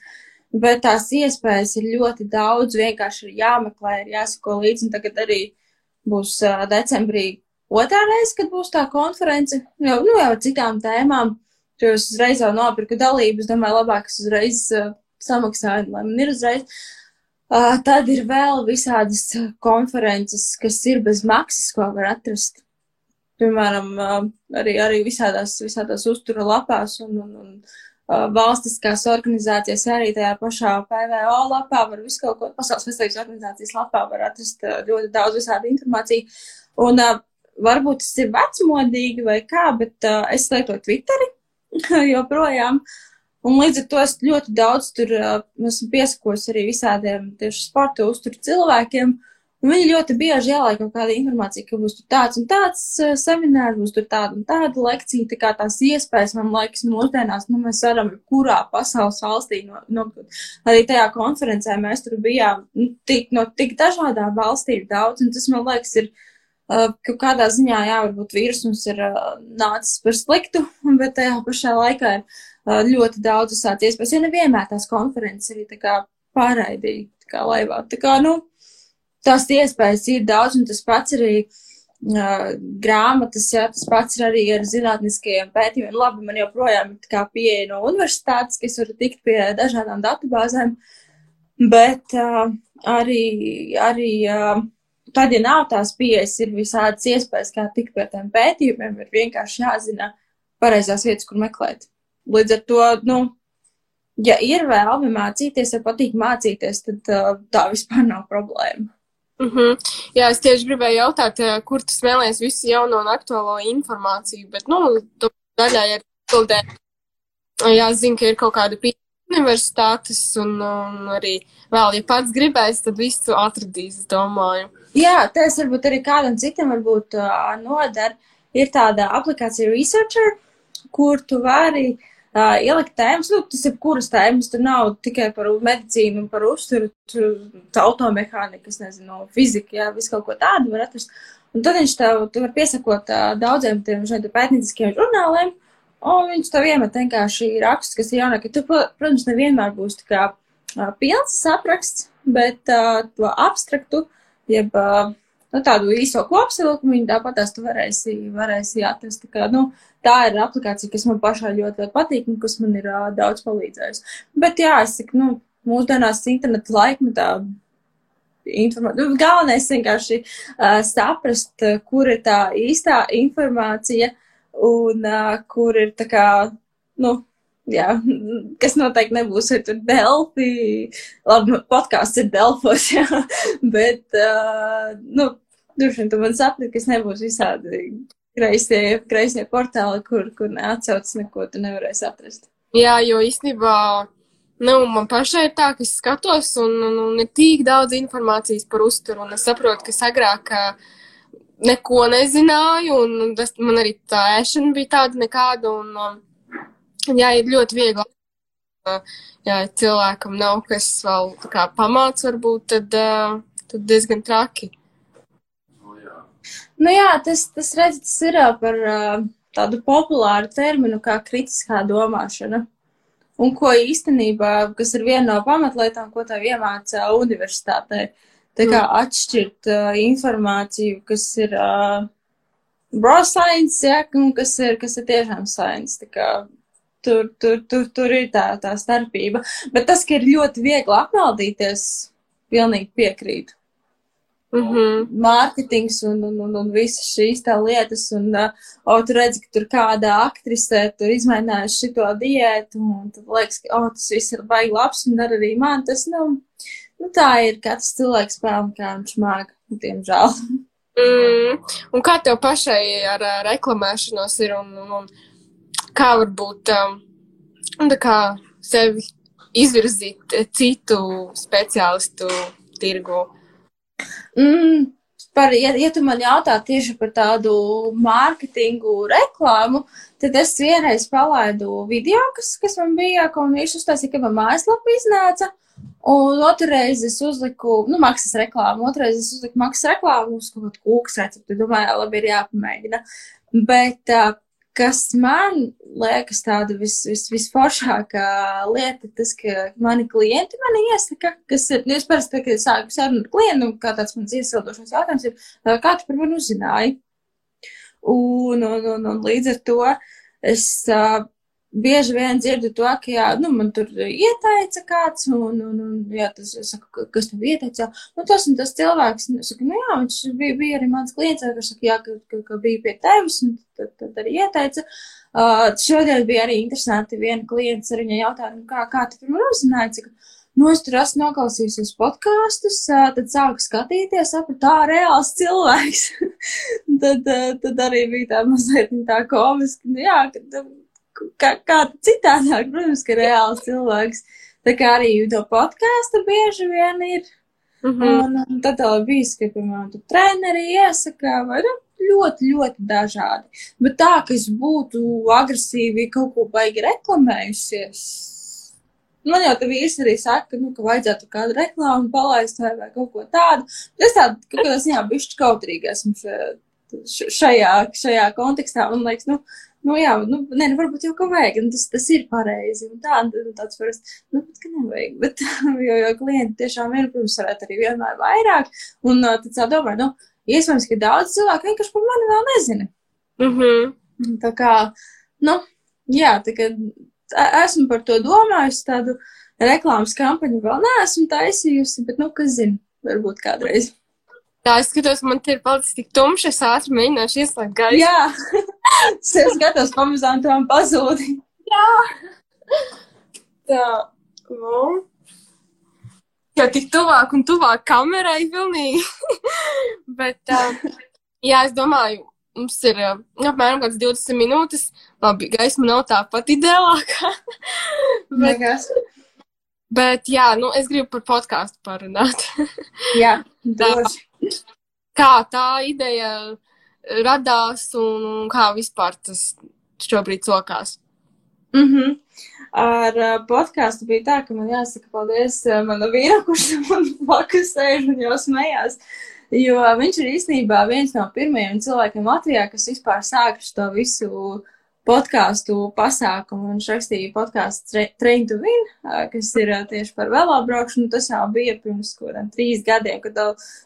bet tās iespējas ir ļoti daudz, vienkārši ir jāmeklē, ir jāsako līdzi. Un tagad arī būs decembrī otrā reize, kad būs tā konference, jau, nu, jau citām tēmām. Tur es uzreiz jau nopirku dalības, domāju, labāk es uzreiz uh, samaksāju, lai man ir uzreiz. Uh, tad ir vēl visādas konferences, kas ir bez maksas, ko var atrast. Piemēram, uh, arī, arī visādās, visādās uztura lapās un, un, un uh, valstiskās organizācijas, arī tajā pašā PVO lapā var visu kaut ko, pasaules veselības organizācijas lapā var atrast uh, ļoti daudz visādi informāciju. Un uh, varbūt tas ir vecmodīgi vai kā, bet uh, es lietoju Twitteri [laughs] joprojām. Uh, Un līdz ar to es ļoti daudz tur esmu piesakos arī visādiem tieši sporta uzturu cilvēkiem. Un viņi ļoti bieži ielaik kaut kādu informāciju, ka būs tāds un tāds seminārs, būs tāda un tāda lekcija. Tā kā tās iespējas, man liekas, mūsdienās, nu, mēs varam kurā pasaules valstī nokļūt. No, arī tajā konferencē mēs tur bijām nu, tik, no tik dažādām valstīm daudz, un tas, man liekas, ir uh, ka kādā ziņā, jā, varbūt vīrus mums ir nācis par sliktu, [laughs] bet tajā pašā laikā ir ļoti daudz visādas iespējas, jo nevienmēr tās konferences arī tā kā pārraidīja, tā kā laivā. Tā kā, nu, tās iespējas ir daudz, un tas pats arī uh, grāmatas, jā, tas pats ir arī ar zinātniskajiem pētījumiem. Labi, man joprojām ir tā kā pieeja no universitātes, kas var tikt pie dažādām datubāzēm, bet uh, arī, arī uh, tad, ja nav tās pieejas, ir visādas iespējas, kā tikt pie tiem pētījumiem, ir vienkārši jāzina pareizās vietas, kur meklēt. Līdz ar to, nu, ja ir vēlme mācīties, ja patīk mācīties, tad uh, tā vispār nav problēma. Mm -hmm. Jā, es tieši gribēju jautāt, kur tu smēlies visu jauno un aktuālo informāciju, bet, nu, tu daļai ir atbildē. Jā, zinu, ka ir kaut kāda pieeja universitātes un, un arī vēl, ja pats gribēs, tad visu atradīs, domāju. Jā, tas varbūt arī kādam citam varbūt uh, noder. Ir tāda aplikācija Researcher, kur tu vari uh, uh, ielikt tēmas, nu, tas ir kuras tēmas, tur nav tikai par medicīnu, par uzturu, tur automehānika, es nezinu, fizika, jā, visu kaut ko tādu var atrast. Un tad viņš tev, tu var piesakot uh, daudziem tiem šeit pētnieciskiem žurnāliem, un viņš tev iemet vienkārši rakstus, kas ir jaunāki. Tu, protams, nevienmēr būs tā kā uh, pilns apraksts, bet uh, to abstraktu, jeb uh, nu, tādu īso kopsavilkumu, tāpat tās tu varēsi, varēsi atrast. Tā, kā, nu, tā ir aplikācija, kas man pašai ļoti, ļoti patīk un kas man ir uh, daudz palīdzējusi. Bet jā, es saku, nu, mūsdienās interneta laikmetā. Informā... Nu, galvenais vienkārši uh, saprast, uh, kur ir tā īstā informācija un uh, kur ir tā kā, nu, jā, kas noteikti nebūs ar tur Delfi. Labi, podkāsts ir Delfos, [laughs] jā, bet, uh, nu, droši vien tu man saprati, kas nebūs visādi kreisie, kreisie portāli, kur, kur neatsauc neko tu nevarēsi atrast. Jā, jo īstenībā, nu, man pašai ir tā, ka es skatos un, un, un ir tik daudz informācijas par uzturu, un es saprotu, ka agrāk neko nezināju, un tas, man arī tā ēšana bija tāda nekāda, un, um, jā, ir ļoti viegli. Jā, cilvēkam nav kas vēl kā pamāts, varbūt, tad, tad diezgan traki. Nu jā, tas, tas redz, tas ir par tādu populāru terminu kā kritiskā domāšana. Un ko īstenībā, kas ir viena no pamatlietām, ko tev iemācā universitātē, tā kā mm. atšķirt uh, informāciju, kas ir uh, raw science, ja, un kas ir, kas ir tiešām science. Tā kā tur, tur, tur, tur ir tā, tā starpība. Bet tas, ka ir ļoti viegli apmaldīties, pilnīgi piekrītu. Mm -hmm. Mārketings un, un, un, un visas šīs tā lietas, un, uh, o, tu redzi, ka tur kāda aktrise tur izmēģinājusi šito diētu, un tad liekas, ka, o, tas viss ir baigi labs, un ar arī man tas, nu, nu, tā ir katrs cilvēks spēle, kā viņš māk, diemžēl. Mm. Un kā tev pašai ar uh, reklamēšanos ir un, un, un kā varbūt um, kā sevi izvirzīt citu speciālistu tirgu? Mm, par, ja, ja tu man jautā tieši par tādu mārketingu reklāmu, tad es vienreiz palaidu video, kas, kas man bija, ko viņš uztaisīja, ka man mājaslapa iznāca. Un otru reizi es uzliku, nu, maksas reklāmu, otru reizi es uzliku maksas reklāmu uz kaut kādu kūkas recepti. Domāju, labi, ir jāpamēģina. Bet uh, kas man liekas tāda vis, vis, visforšākā lieta, tas, ka mani klienti mani iesaka, kas ir, nu, es parasti, kad sāku sarunu ar klientu, kā tāds mans iesildošais jautājums ir, kā tu par mani uzzināji? Un, un, un, un līdz ar to es uh, bieži vien dzirdu to, ka, jā, nu, man tur ieteica kāds, un, un, un jā, tas, saku, kas tev ieteica, nu, tas un tas cilvēks, un es saku, nu, jā, viņš bija, bija arī mans klients, kurš saka, jā, ka, ka, ka bija pie tevis, un tad, tad arī ieteica. Uh, šodien bija arī interesanti viena klients ar viņa jautājumu, kā, kā tu pirmā uzzināji, cik, Nu, es tur esmu noklausījusies podkāstus, tad sāku skatīties, sapratu, tā reāls cilvēks. [laughs] tad, tad arī bija tā mazliet tā komiska, nu, jā, ka kā, kā citādāk, protams, ka reāls cilvēks. Tā kā arī to podkāstu bieži vien ir. Mm -hmm. Un, un tad vēl bijis, ka, piemēram, tu treneri iesaka, vai nu, ļoti, ļoti dažādi. Bet tā, ka es būtu agresīvi kaut ko baigi reklamējusies. Man jau tā vīrs arī saka, nu, ka vajadzētu kādu reklāmu palaist vai, vai kaut ko tādu. Es tādu, kaut kādā ziņā bišķi kautrīgi esmu šajā, šajā kontekstā. Man liekas, nu, nu, jā, nu, nē, nu, varbūt jau ka vajag, un tas, tas ir pareizi, un tā, un tāds parasti, nu, bet, ka nevajag, bet, [laughs] jo, jo klienti tiešām ir, protams, varētu arī vienmēr vairāk, un tad tā domāju, nu, iespējams, ka daudz cilvēku vienkārši par mani vēl nezina. Mm -hmm. Tā kā, nu, jā, tā kā esmu par to domājusi, tādu reklāmas kampaņu vēl neesmu taisījusi, bet, nu, kas zina, varbūt kādreiz. Tā, es skatos, man te ir palicis tik tumšs, es ātri mēģināšu ieslēgt gaisu. Jā, es skatos, pamazām tam pazūdi. Jā. Tā, nu. Jo tik tuvāk un tuvāk kamerai pilnīgi. [laughs] Bet, uh, jā, es domāju, mums ir uh, apmēram kāds 20 minūtes. Labi, gaisma nav tā pat ideālākā. [laughs] Bet, Nekas. bet, jā, nu, es gribu par podkāstu parunāt. jā, [laughs] došu kā tā ideja radās un kā vispār tas šobrīd sokās? Mm -hmm. Ar uh, podkāstu bija tā, ka man jāsaka paldies uh, manam vīram, kurš [laughs] man blakus sēž un jau smējās. Jo viņš ir īstenībā viens no pirmajiem cilvēkiem Latvijā, kas vispār sāka šo visu uh, podkāstu pasākumu. Viņš rakstīja podkāstu Train to Win, kas ir tieši par velobraukšanu. Tas jau bija pirms kādiem trīs gadiem, kad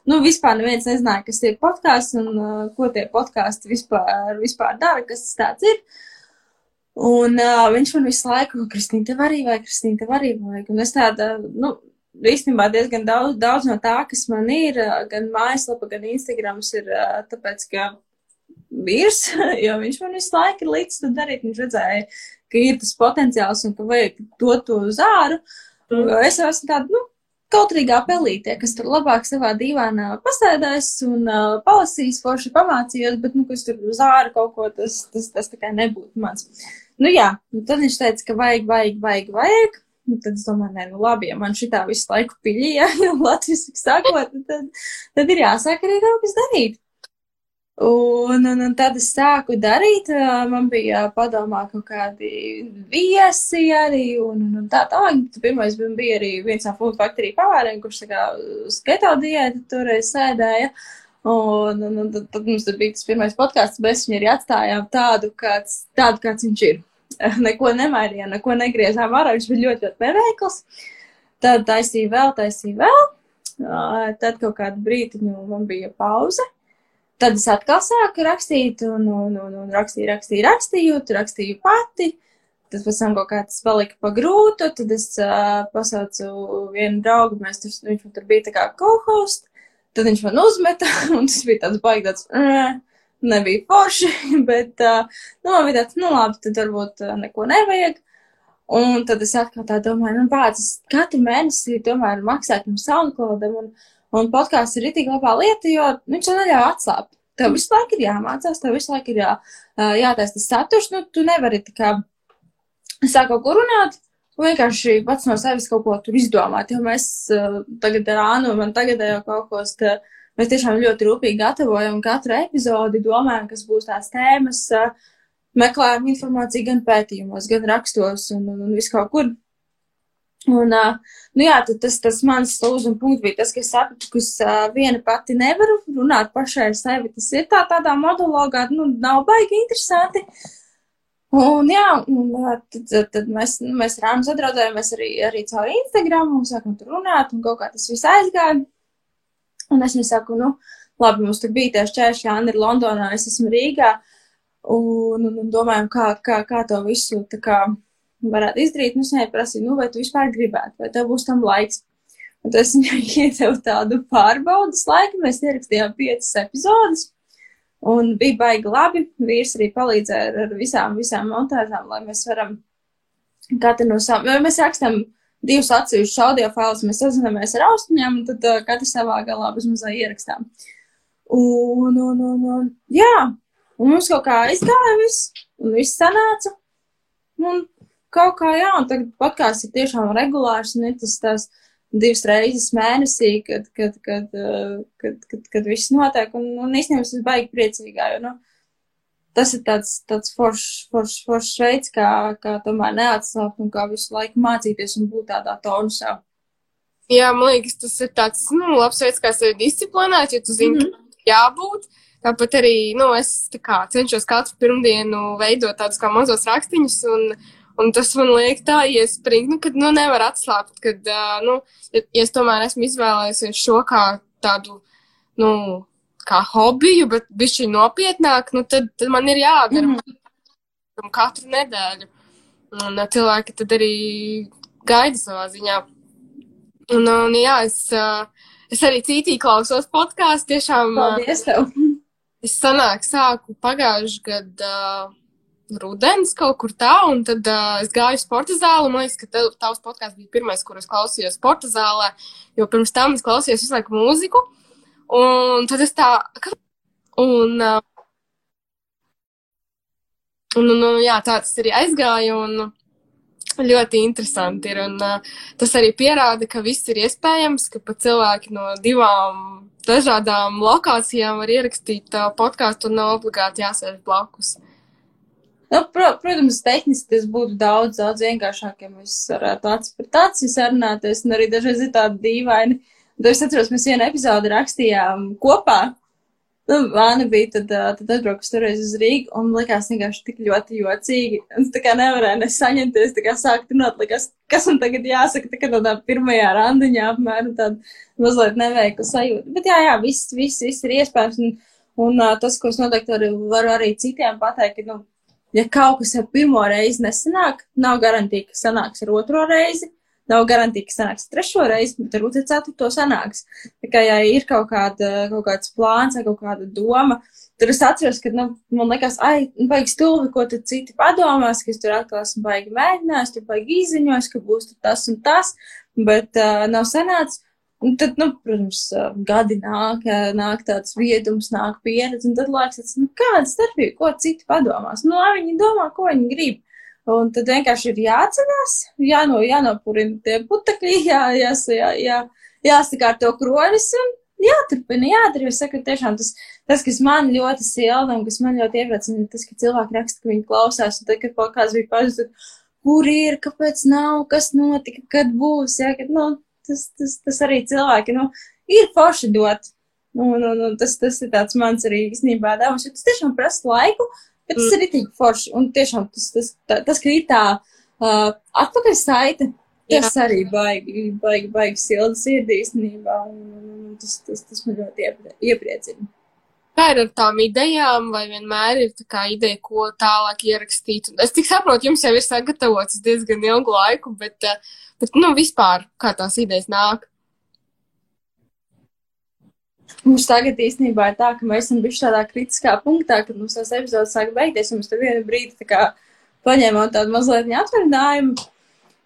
nu, vispār neviens nezināja, kas ir podkāsts un ko tie podkāsti vispār, vispār dara, kas tas tāds ir. Un uh, viņš man visu laiku, Kristīna, tev arī vajag, Kristīna, tev arī vajag. Un es tāda, nu, īstenībā diezgan daudz, daudz no tā, kas man ir, gan mājaslapa, gan Instagrams, ir tāpēc, ka vīrs, [laughs] jo viņš man visu laiku ir līdz to darīt. Viņš redzēja, ka ir tas potenciāls un ka vajag dot to uz āru. Mm. Es esmu tāda, nu, kautrīgā pelītē, kas tur labāk savā dīvainā pasēdēs un uh, palasīs, forši pamācījos, bet, nu, kas tur uz āru kaut ko, tas, tas, tas tā kā nebūtu mans. Nu, jā, nu, tad viņš teica, ka vajag, vajag, vajag, vajag. Un tad es domāju, nē, nu labi, ja man šitā visu laiku piļīja, [laughs] jau Latvijas sakot, tad, tad ir jāsāk arī kaut kas darīt. Un, un, un tad es sāku darīt, man bija padomā kaut kādi viesi arī, un, un, un tā tālāk. Pirmais bija arī viens no Food Factory pavāriem, kurš tā kā uz keto diētu toreiz sēdēja. Un, un, un tad, tad mums bija tas pirmais podkāsts, mēs viņu arī atstājām tādu, kāds, tādu, kāds viņš ir. [laughs] Neko nemainījām, neko negriezām ārā, viņš bija ļoti, ļoti neveikls. Tad taisīja vēl, taisīja vēl. Tad kaut kādu brīdi man bija pauze. Tad es atkal sāku rakstīt, un, un, un, un rakstīju, rakstīju, rakstīju, rakstīju pati. Tad pēc tam kaut kā tas palika pa grūtu, tad es uh, pasaucu vienu draugu, mēs tur, viņš man tur bija tā kā co-host, tad viņš man uzmeta, [laughs] un tas bija tāds baigts, uh, nebija forši, [laughs] bet, uh, nu, man bija tāds, nu, labi, tad varbūt uh, neko nevajag. Un tad es atkal tā domāju, nu, pēc katru mēnesi tomēr maksāt tam SoundCloudam, un, un podkāsts ir itī labā lieta, jo viņš to neļauj atslābt. Tev visu laiku ir jāmācās, tev visu laiku ir jā, jātaisa tas saturs, nu, tu nevari tā kā sāk kaut ko runāt, un vienkārši pats no sevis kaut ko tur izdomāt, jo mēs uh, tagad ar Ānu, man tagadējo kaut ko, tā, mēs tiešām ļoti rūpīgi gatavojam katru epizodi, domājam, kas būs tās tēmas, uh, meklējam informāciju gan pētījumos, gan rakstos un, un, un visu kaut kur. Un, nu jā, tas, tas mans lūzuma punkts bija tas, ka es sapratu, ka es viena pati nevaru runāt pašai ar sevi. Tas ir tā tādā monologā, nu, nav baigi interesanti. Un jā, un, tad, tad, mēs, nu, mēs ar Rānu sadraudzējāmies arī, arī caur Instagram un sākam tur runāt, un kaut kā tas viss aizgāja. Un es viņai saku, nu, labi, mums tur bija tie šķēršļi, Anna ir Londonā, es esmu Rīgā. Un, un, un domājam, kā, kā, kā to visu kā, varētu izdarīt. Nu, es viņai prasīju, nu, vai tu vispār gribētu, vai tev būs tam laiks. Un tas viņai [laughs] iedevu tādu pārbaudas laiku. Mēs ierakstījām piecas epizodes. Un bija baigi labi. Vīrs arī palīdzēja ar, ar visām, visām montāžām, lai mēs varam katru no savām, jo mēs rakstām divus atsevišķus audio failus, mēs sazināmies ar austiņām, un tad uh, katrs savā galā bez mazā ierakstām. Un, un, un, un, jā, Un mums kaut kā viss, un viss sanāca. Un kaut kā, jā, un tagad podkāsts ir tiešām regulārs, un ir tas tās divas reizes mēnesī, kad, kad, kad, kad, kad, kad, kad viss notiek, un, un īstenībā es baigi priecīgā, jo, nu, tas ir tāds, tāds foršs, foršs, foršs veids, kā, kā tomēr neatslāpt un kā visu laiku mācīties un būt tādā tonusā. Jā, man liekas, tas ir tāds, nu, labs veids, kā sevi disciplinēt, ja tu zini, mm -hmm. jābūt. Tāpat arī nu, es kā, cenšos katru pirmdienu veidot tādus kā mazos rakstiņus, un, un tas man liek tā iespringt, nu, kad nu, nevar atslābt, kad, uh, nu, ja, es tomēr esmu izvēlējusies šo kā tādu, nu, kā hobiju, bet bišķi nopietnāk, nu, tad, tad man ir jādara mm katru nedēļu. Un cilvēki tad arī gaida savā ziņā. Un, un jā, es, es arī cītī klausos podkāstu, tiešām. Paldies tev! Es sanāk, sāku pagājuši gadu rudens kaut kur tā, un tad uh, es gāju sporta zāli, man liekas, ka tev, tavs podkāsts bija pirmais, kur es klausījos sporta zālē, jo pirms tam es klausījos visu laiku mūziku, un tad es tā, un, uh, un, un, un jā, tā tas arī aizgāja, un ļoti interesanti ir, un uh, tas arī pierāda, ka viss ir iespējams, ka pat cilvēki no divām dažādām lokācijām var ierakstīt uh, podkāstu un nav obligāti jāsēž blakus. Nu, pro, protams, tehniski tas būtu daudz, daudz vienkāršāk, ja mēs varētu acis pret aci sarunāties, un arī dažreiz ir tādi dīvaini. Tad es atceros, mēs vienu epizodi rakstījām kopā, Nu, Vāna bija tad, tad atbraukusi toreiz uz Rīgu un likās vienkārši tik ļoti jocīgi. Un tā kā nevarēja nesaņemties, tā kā sākt runāt, likās, kas man tagad jāsaka, tā kā tādā pirmajā randiņā apmēram tāda mazliet neveikla sajūta. Bet jā, jā, viss, viss, viss ir iespējams. Un, un tas, ko es noteikti varu, varu arī citiem pateikt, ka, nu, ja kaut kas ar pirmo reizi nesanāk, nav garantija, ka sanāks ar otro reizi. Nav garantija, ka sanāks trešo reizi, bet varbūt ar ceturto sanāks. Tā kā, ja ir kaut, kāda, kaut kāds plāns vai kaut kāda doma, tad es atceros, ka, nu, man liekas, ai, nu, baigi stulbi, ko tad citi padomās, ka es tur atkal esmu baigi mēģinājis, tur baigi izziņojis, ka būs tur tas un tas, bet uh, nav sanācis. Un tad, nu, protams, gadi nāk, nāk tāds viedums, nāk pieredze, un tad liekas, nu, kāda starpība, ko citi padomās. Nu, lai viņi domā, ko viņi grib. Un tad vienkārši ir jāatcerās, jāno, jānopurina tie putekļi, jā, jās, jā, jā, jāsakārto kronis un jāturpina, jādara. Es saku, tiešām tas, tas, kas man ļoti silda un kas man ļoti iepriecina, tas, ka cilvēki raksta, ka viņi klausās, un tad, kad kaut kāds bija pazuds, kur ir, kāpēc nav, kas notika, kad būs, jā, kad, nu, tas, tas, tas arī cilvēki, nu, ir forši dot. Un, un, un tas, tas ir tāds mans arī īstenībā devums, jo tas tiešām prasa laiku, Bet tas mm. ir itīgi forši. Un tiešām tas, tas, tas, tas ka ir tā uh, atpakaļ saite, tas Jā. arī baigi, baigi, baigi silda sirdī īstenībā. Un tas, tas, tas man ļoti ieprie, iepriecina. Kā ir ar tām idejām, vai vienmēr ir tā kā ideja, ko tālāk ierakstīt? Es tik saprotu, jums jau ir sagatavots diezgan ilgu laiku, bet, bet nu, vispār kā tās idejas nāk? Mums tagad īstenībā ir tā, ka mēs esam bijuši tādā kritiskā punktā, kad mums tās epizodes sāk beigties, un mēs tur vienu brīdi tā kā paņēmām tādu mazliet atvaļinājumu.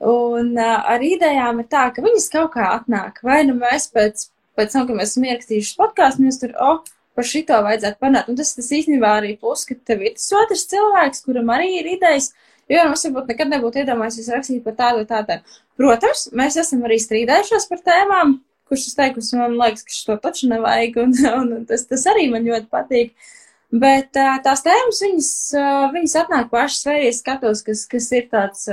Un uh, ar idejām ir tā, ka viņas kaut kā atnāk. Vai nu mēs pēc, pēc tam, kad mēs esam ierakstījuši podkāstu, mēs tur, oh, par šito vajadzētu panākt. Un tas, tas īstenībā arī plus, ka tev ir tas otrs cilvēks, kuram arī ir idejas, jo mums varbūt nekad nebūtu iedomājies rakstīt par tādu tādu. Protams, mēs esam arī strīdējušos par tēmām, kurš es teiktu, man liekas, ka šo taču nevajag, un, un, un tas, tas arī man ļoti patīk. Bet tās tēmas, viņas, viņas atnāk pašas, vai es skatos, kas, kas ir tāds.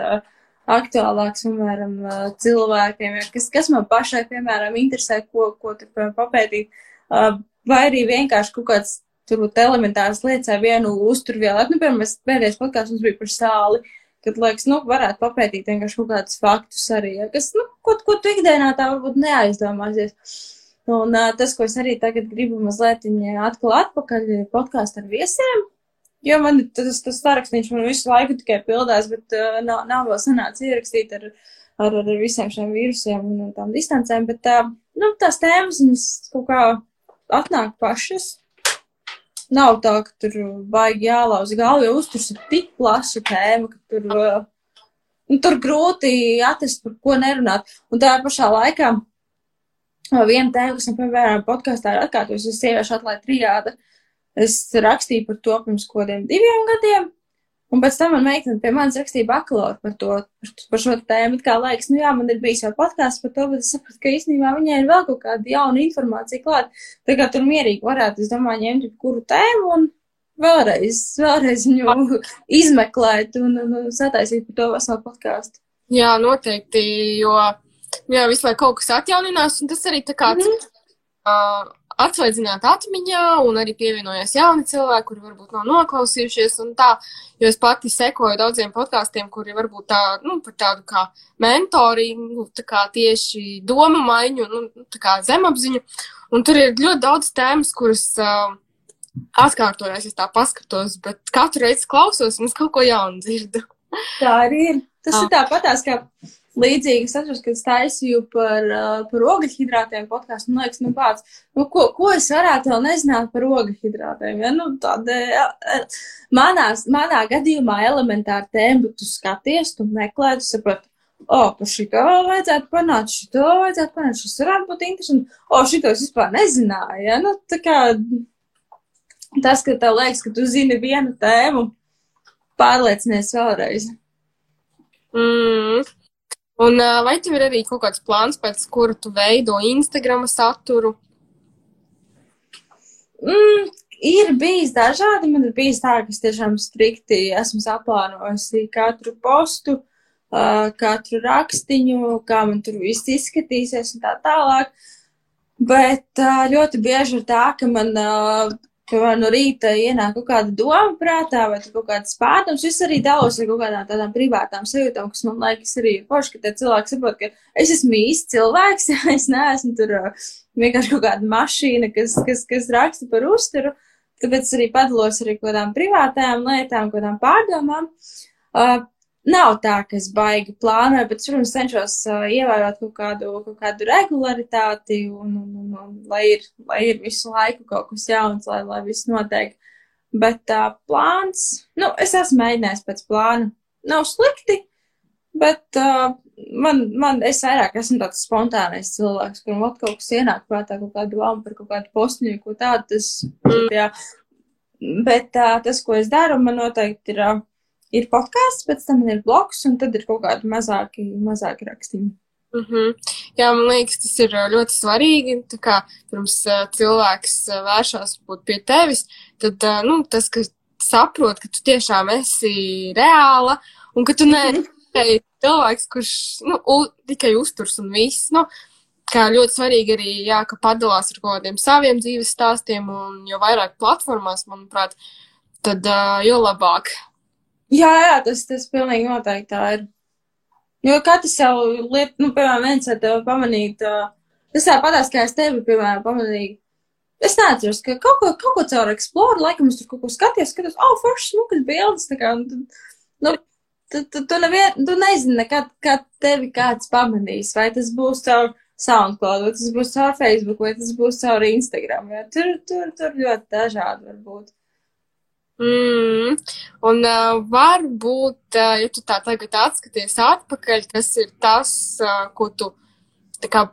Aktuālāks, piemēram, cilvēkiem, kas, kas man pašai, piemēram, interesē, ko, ko tur papētīt, vai arī vienkārši kaut kāds turbūt elementāras lietas vai vienu uzturvielu. Nu, piemēram, mēs pēdējais podkāsts mums bija par sāli, kad, liekas, nu, varētu papētīt vienkārši kaut kādus faktus arī, ja, kas, nu, ko, ko tu ikdienā tā varbūt neaizdomāsies. Un uh, tas, ko es arī tagad gribu mazliet atklāt atpakaļ podkāstu ar viesiem, Jo man tas, tas sarakstīns man visu laiku tikai pildās, bet uh, nav, nav vēl sanācis ierakstīt ar, ar, ar visiem šiem vīrusiem un tām distancēm, bet uh, nu, tās tēmas viņas kaut kā atnāk pašas. Nav tā, ka tur baigi jālauz galvu, jo uzturs ir tik plaša tēma, ka tur, uh, nu, tur grūti atrast, par ko nerunāt. Un tā pašā laikā viena tēma, kas man, piemēram, podkāstā ir atkārtojusies, ir sieviešu atlaid trijāda. Es rakstīju par to pirms kodiem diviem gadiem, un pēc tam man meitene pie manis rakstīja bakalauru par to, par šo tēmu. Kā liekas, nu jā, man ir bijis jau podkāsts par to, bet es sapratu, ka īstenībā viņai ir vēl kaut kāda jauna informācija klāt. Tā kā tur mierīgi varētu, es domāju, ņemt kuru tēmu un vēlreiz, vēlreiz viņu izmeklēt un, un, un sataisīt par to veselu podkāstu. Jā, noteikti, jo jā, visu laiku kaut kas atjauninās, un tas arī tā kā. Mm -hmm. uh, atsvaidzināt atmiņā, un arī pievienojās jauni cilvēki, kuri varbūt nav noklausījušies, un tā, jo es pati sekoju daudziem podkāstiem, kuri varbūt tā, nu, par tādu kā mentori, nu, tā kā tieši domu maiņu, nu, tā kā zemapziņu, un tur ir ļoti daudz tēmas, kuras uh, atkārtojas, es tā paskatos, bet katru reizi klausos, un es kaut ko jaunu dzirdu. Tā arī ir. Tas ah. ir tāpatās, kā līdzīgi es atceros, kad taisīju par, par ogļhidrātiem podkāstu. Man liekas, nu pats, nu, ko, ko es varētu vēl nezināt par ogļhidrātiem? Ja? Nu, tāda, ja, manā, gadījumā elementāra tēma, bet tu skaties, tu meklē, tu saproti. O, par šito vajadzētu panākt, šito vajadzētu panākt, šis varētu būt interesanti. O, šito es vispār nezināju. Ja? Nu, tā kā tas, ka tev liekas, ka tu zini vienu tēmu, pārliecinies vēlreiz. Mm. Un vai tev ir arī kaut kāds plāns, pēc kura tu veido Instagram saturu? Mm, ir bijis dažādi. Man ir bijis tā, ka es tiešām strikti esmu saplānojusi katru postu, uh, katru rakstiņu, kā man tur viss izskatīsies un tā tālāk. Bet uh, ļoti bieži ir tā, ka man uh, piemēram, no rīta ienāk kaut kāda doma prātā, vai kaut kāds pārdoms. Es arī dalos ar kaut kādām tādām privātām sajūtām, kas man liekas arī ir forši, ka tie cilvēki saprot, ka es esmu īsts cilvēks, [laughs] ja es neesmu tur uh, vienkārši kaut kāda mašīna, kas, kas, kas raksta par uzturu. Tāpēc arī padalos arī kaut kādām privātajām lietām, kaut kādām pārdomām. Uh, Nav tā, ka es baigi plānoju, bet, protams, cenšos uh, ievērot kaut kādu, kaut kādu regularitāti un, un, un, un lai, ir, lai ir visu laiku kaut kas jauns, lai, lai viss notiek. Bet uh, plāns, nu, es esmu mēģinājis pēc plāna. Nav slikti, bet uh, man, man, es vairāk esmu tāds spontānais cilvēks, kuram kaut kas ienāk prātā, kaut kādu domu par kaut kādu postiņu, ko tādu, tas, jā. Bet uh, tas, ko es daru, man noteikti ir. Uh, ir podkāsts, pēc tam ir blogs, un tad ir kaut kādi mazāki, mazāki rakstīni. Mm -hmm. Jā, man liekas, tas ir ļoti svarīgi. Tā kā pirms uh, cilvēks uh, vēršas būt pie tevis, tad uh, nu, tas, ka saprot, ka tu tiešām esi reāla un ka tu neesi mm -hmm. cilvēks, kurš nu, u, tikai uzturs un viss. Nu, kā ļoti svarīgi arī, jā, ka padalās ar kaut kādiem saviem dzīves stāstiem, un jo vairāk platformās, manuprāt, tad uh, jo labāk. Jā, jā, tas, tas pilnīgi noteikti tā ir. Jo katrs jau liet, nu, piemēram, viens ar tevi pamanīt, tas tā padās, kā es tevi, piemēram, pamanīju. Es neatceros, ka kaut ko, kaut ko caur Explorer, laikam es tur kaut ko skaties, skatos, oh, foršas, smukas bildes, tā kā, un, nu, tu, tu, tu, nevien, tu nezini nekad, kad tevi kāds pamanīs, vai tas būs caur SoundCloud, vai tas būs caur Facebook, vai tas būs caur Instagram, jo tur, tur, tur ļoti dažādi var būt. Mm. Un uh, varbūt, uh, ja tu tā tagad atskaties atpakaļ, kas ir tas, uh, ko tu kā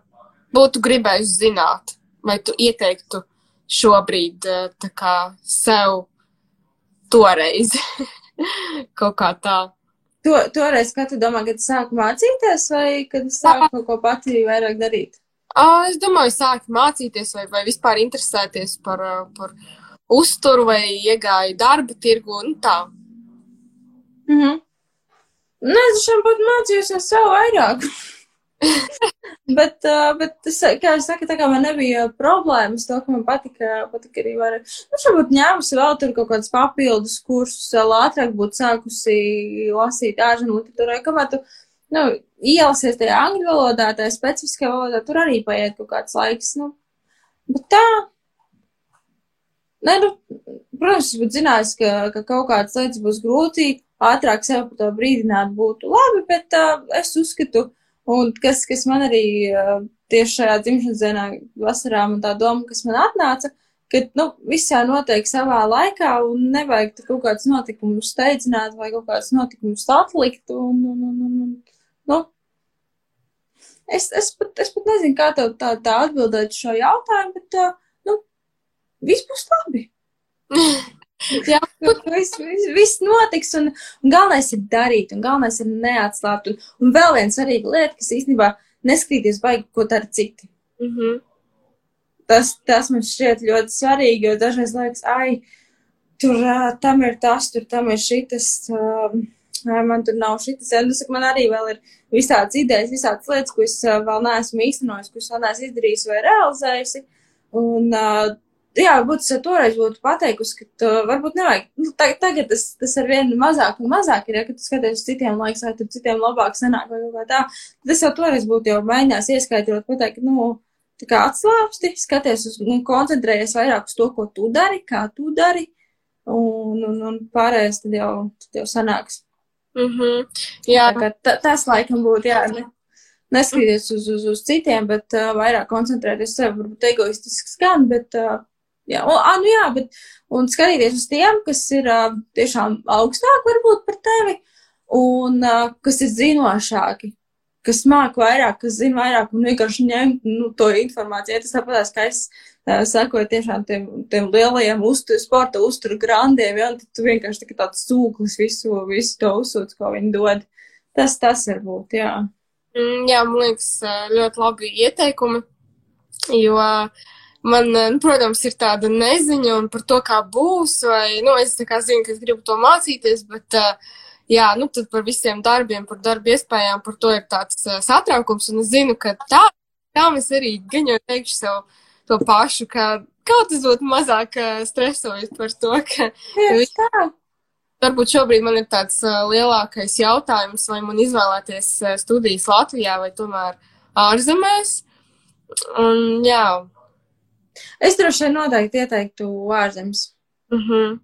būtu gribējis zināt, vai tu ieteiktu šobrīd uh, kā sev toreiz kaut kā tā. To, toreiz, kad tu domā, kad sāku mācīties, vai kad sāku kaut ko pati vairāk darīt? Uh, es domāju, sākt mācīties vai, vai vispār interesēties par, uh, par uzturu vai iegāju darba tirgu un tā. Mm Nē, es šim pat mācījos jau savu vairāk. [laughs] bet, uh, bet es, kā es saku, tā kā man nebija problēmas, to, ka man patika, patika arī var, nu, šobrīd ņēmusi vēl tur kaut kāds papildus kursus, vēl ātrāk būtu sākusi lasīt ārzemju literatūrai, kamēr tu, nu, ielasies tajā angļu valodā, tajā specifiskajā valodā, tur arī paiet kaut kāds laiks, nu, bet tā, Nē, nu, protams, es būtu zinājis, ka, ka kaut kādas lietas būs grūti, ātrāk sev par to brīdināt būtu labi, bet uh, es uzskatu, un kas, kas man arī uh, tieši šajā dzimšanas dienā vasarā man tā doma, kas man atnāca, ka, nu, viss jau notiek savā laikā un nevajag kaut kādus notikumus steidzināt vai kaut kādus notikumus atlikt, un, un, un, un, un nu, es, es, pat, es pat nezinu, kā tev tā, tā atbildēt šo jautājumu, bet, uh, viss būs labi. Jā, viss, viss, viss notiks, un, un galvenais ir darīt, un galvenais ir neatslāpt. Un, un vēl viena svarīga lieta, kas īstenībā neskrīties baigi, ko dara citi. Mm -hmm. tas, tas man šķiet ļoti svarīgi, jo dažreiz liekas, ai, tur uh, tam ir tas, tur tam ir šitas, uh, man tur nav šitas. Un, saku, man arī vēl ir visādas idejas, visādas lietas, ko es vēl neesmu īstenojis, ko es vēl neesmu izdarījis vai realizējusi. Un, uh, jā, varbūt es toreiz būtu pateikusi, ka tu, varbūt nevajag. Nu, tagad tas, tas ar vienu mazāk un mazāk ir, ja, tu skaties uz citiem laiks, vai tur citiem labāk sanāk vai kā tā. Tad es jau toreiz būtu jau mēģinājis ieskaidrot, pateikt, nu, tā kā atslāpsti, skaties uz, un koncentrējies vairāk uz to, ko tu dari, kā tu dari, un, un, un pārējais tad jau, tad jau sanāks. Mm -hmm. Jā. Tā kā tas laikam būtu, jā, ne, neskatīties uz, uz, uz citiem, bet uh, vairāk koncentrēties sev, varbūt egoistisks gan, bet uh, Jā, un, a, nu jā, bet, un skatīties uz tiem, kas ir uh, tiešām augstāk varbūt par tevi, un uh, kas ir zinošāki, kas māk vairāk, kas zina vairāk, un vienkārši ņemt nu, to informāciju. Tas tāpatās, ka es uh, sakoju tiešām tiem, tiem lielajiem uztur, sporta uzturu grandiem, ja, un tad tu vienkārši tā tāds sūklis visu, visu to uzsūc, ko viņi dod. Tas, tas var būt, jā. Mm, jā, man liekas, ļoti labi ieteikumi, jo uh, man, eh, protams, ir tāda neziņa par to, kā būs, vai, nu, es zinu, ka es gribu to mācīties, bet, uh, jā, nu, par visiem darbiem, par darba iespējām, par to ir tāds uh, satraukums, un es zinu, ka tā, tā mēs arī gan jau teikšu sev to pašu, ka kaut kas būtu mazāk stresojot par to, ka. Tieši tā. Varbūt šobrīd man ir tāds lielākais jautājums, vai man izvēlēties studijas Latvijā vai tomēr ārzemēs. Un, jā, Es droši vien noteikti ieteiktu ārzemes. Mm -hmm.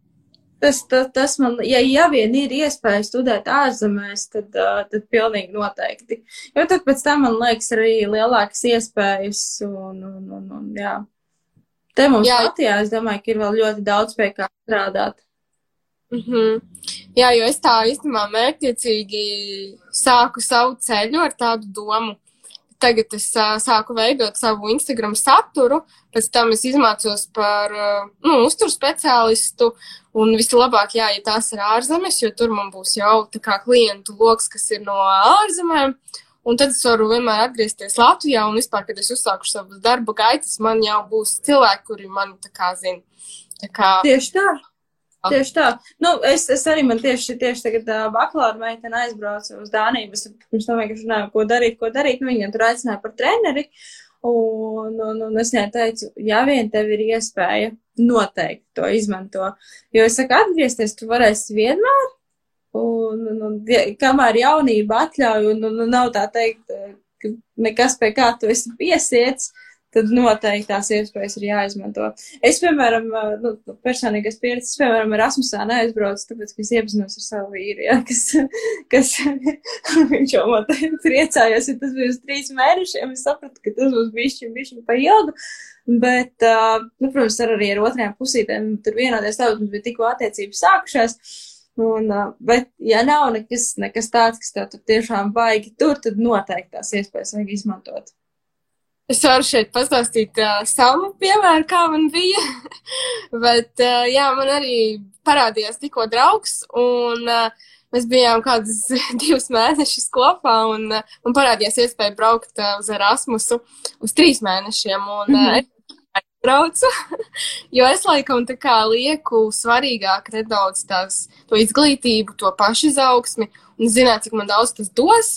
Tas, tas, tas man, ja, ja vien ir iespēja studēt ārzemēs, tad, tad pilnīgi noteikti. Jo tad pēc tam man liekas arī lielākas iespējas un, un, un, un jā. Te mums jā. Latvijā, es domāju, ka ir vēl ļoti daudz pie kā strādāt. Mm -hmm. Jā, jo es tā īstenībā mērķiecīgi sāku savu ceļu ar tādu domu, tagad es uh, sāku veidot savu Instagram saturu, pēc tam es izmācos par uh, nu, uzturu speciālistu. Un vislabāk, jā, ja tās ir ārzemes, jo tur man būs jau tā kā klientu lokus, kas ir no ārzemēm. Un tad es varu vienmēr atgriezties Latvijā, un vispār, kad es uzsāku savus darba gaitas, man jau būs cilvēki, kuri mani tā kā zina. Tā kā... Tieši tā. Tieši tā. Nu, es, es arī man tieši, tieši tagad uh, bakalaura meitene aizbrauca uz Dāniju. Es pirms tam vienkārši runāju, ko darīt, ko darīt. Nu, viņa tur aicināja par treneri. Un, un, un es viņai teicu, ja vien tev ir iespēja, noteikti to izmanto. Jo es saku, atgriezties tu varēsi vienmēr. Un, un, un kamēr jaunība atļauj, un, un, un nav tā teikt, ka nekas pie kā tu esi piesiets, tad noteikti tās iespējas ir jāizmanto. Es, piemēram, nu, personīgais pieredzes, es, piemēram, Erasmusā neaizbraucu, tāpēc, ka es iepazinos ar savu vīru, ja, kas, [laughs] kas [laughs] viņš jau man te priecājās, ja tas bija uz trīs mēnešiem, es sapratu, ka tas būs bišķi, bišķi pa ilgu. Bet, nu, protams, ar arī ar otrajām pusītēm tur vienoties tā, mums bija tikko attiecības sākušās. Un, bet, ja nav nekas, nekas tāds, kas tev tur tiešām baigi tur, tad noteikti tās iespējas vajag izmantot. Es varu šeit pastāstīt uh, savu piemēru, kā man bija. [laughs] Bet, uh, jā, man arī parādījās tikko draugs, un uh, mēs bijām kādus [laughs] divus mēnešus kopā, un uh, man parādījās iespēja braukt uh, uz Erasmusu uz trīs mēnešiem. Un, uh, es [laughs] braucu, jo es laikam tā kā lieku svarīgāk nedaudz tās, to izglītību, to pašizaugsmi, un zināt, cik man daudz tas dos.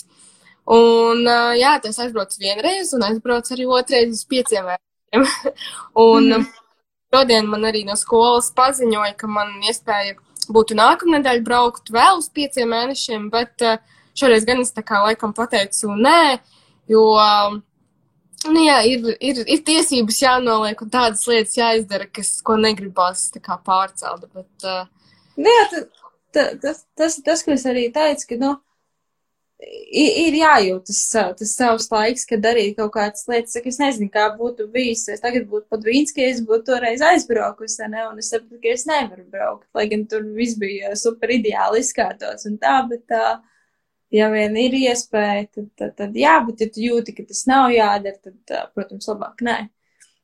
Un, uh, jā, tas aizbraucu vienreiz, un aizbraucu arī otrreiz uz pieciem vērtiem. [laughs] un mm. šodien man arī no skolas paziņoja, ka man iespēja būtu nākamnedēļ braukt vēl uz pieciem mēnešiem, bet uh, šoreiz gan es tā kā laikam pateicu nē, jo, nu jā, ir, ir, ir tiesības jānoliek un tādas lietas jāizdara, kas, ko negribas tā kā pārcelt, bet. Uh, jā, tas, tas, tas, tas, ko es arī teicu, ka, nu, ir jājūt tas, tas savs laiks, kad darīt kaut kādas lietas. Es nezinu, kā būtu bijis. Es tagad būtu pat Vīnski, ja es būtu toreiz aizbraukusi, ne? un es sapratu, ka es nevaru braukt. Lai gan tur viss bija super ideāli izkārtots un tā, bet tā, ja vien ir iespēja, tad, tad, tad jā, bet ja tu jūti, ka tas nav jādara, tad, protams, labāk nē.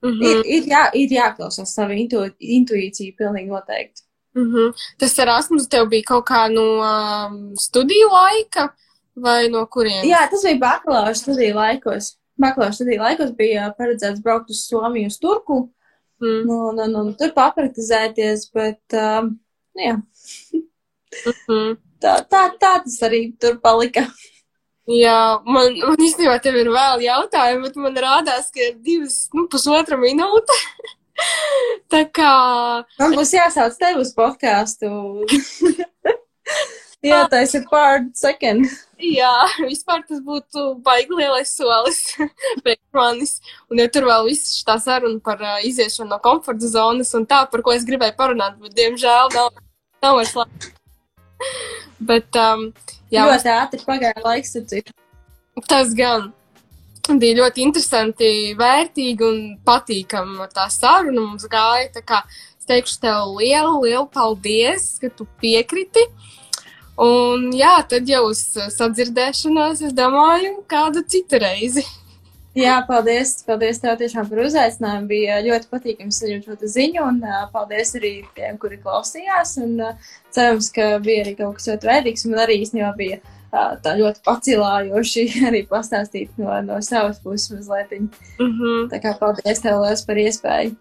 Mm -hmm. ir, ir, jā, ir jāklausās savu intu, intuīciju pilnīgi noteikti. Mm -hmm. Tas Erasmus tev bija kaut kā no um, studiju laika, vai no kuriem? Jā, tas bija bakalaura studiju laikos. Bakalaura studiju laikos bija paredzēts braukt uz Somiju, uz Turku. Mm. Nu, nu, nu, tur papraktizēties, bet, uh, jā. Mm -hmm. tā, tā, tā tas arī tur palika. Jā, man, man īstenībā tev ir vēl jautājumi, bet man rādās, ka ir divas, nu, pusotra minūte. [laughs] Tā kā. Man būs jāsauc tev uz podkāstu. [laughs] Jā, tas ir pār second. Jā, vispār tas būtu baigi lielais solis [laughs] priekš manis. Un ja tur vēl viss tā saruna par uh, iziešanu no komforta zonas un tā, par ko es gribēju parunāt, bet diemžēl nav, nav vairs laika. [laughs] bet, um, jā. Ļoti ātri pagāja laiks, taču. Tas gan. Bija ļoti interesanti, vērtīgi un patīkami tā saruna mums gāja. Tā kā es teikšu tev lielu, lielu paldies, ka tu piekriti. Uh, Un jā, tad jau uz sadzirdēšanos, es domāju, kādu citu reizi. Jā, paldies, paldies tev tiešām par uzaicinājumu. Bija ļoti patīkami saņemt šo ziņu, un paldies arī tiem, kuri klausījās. Un, cerams, ka bija arī kaut kas ļoti vērtīgs, un arī īstenībā bija tā ļoti pacilājoši [laughs] arī pastāstīt no, no savas puses mazliet. Mm -hmm. Tā kā paldies tev liels par iespēju.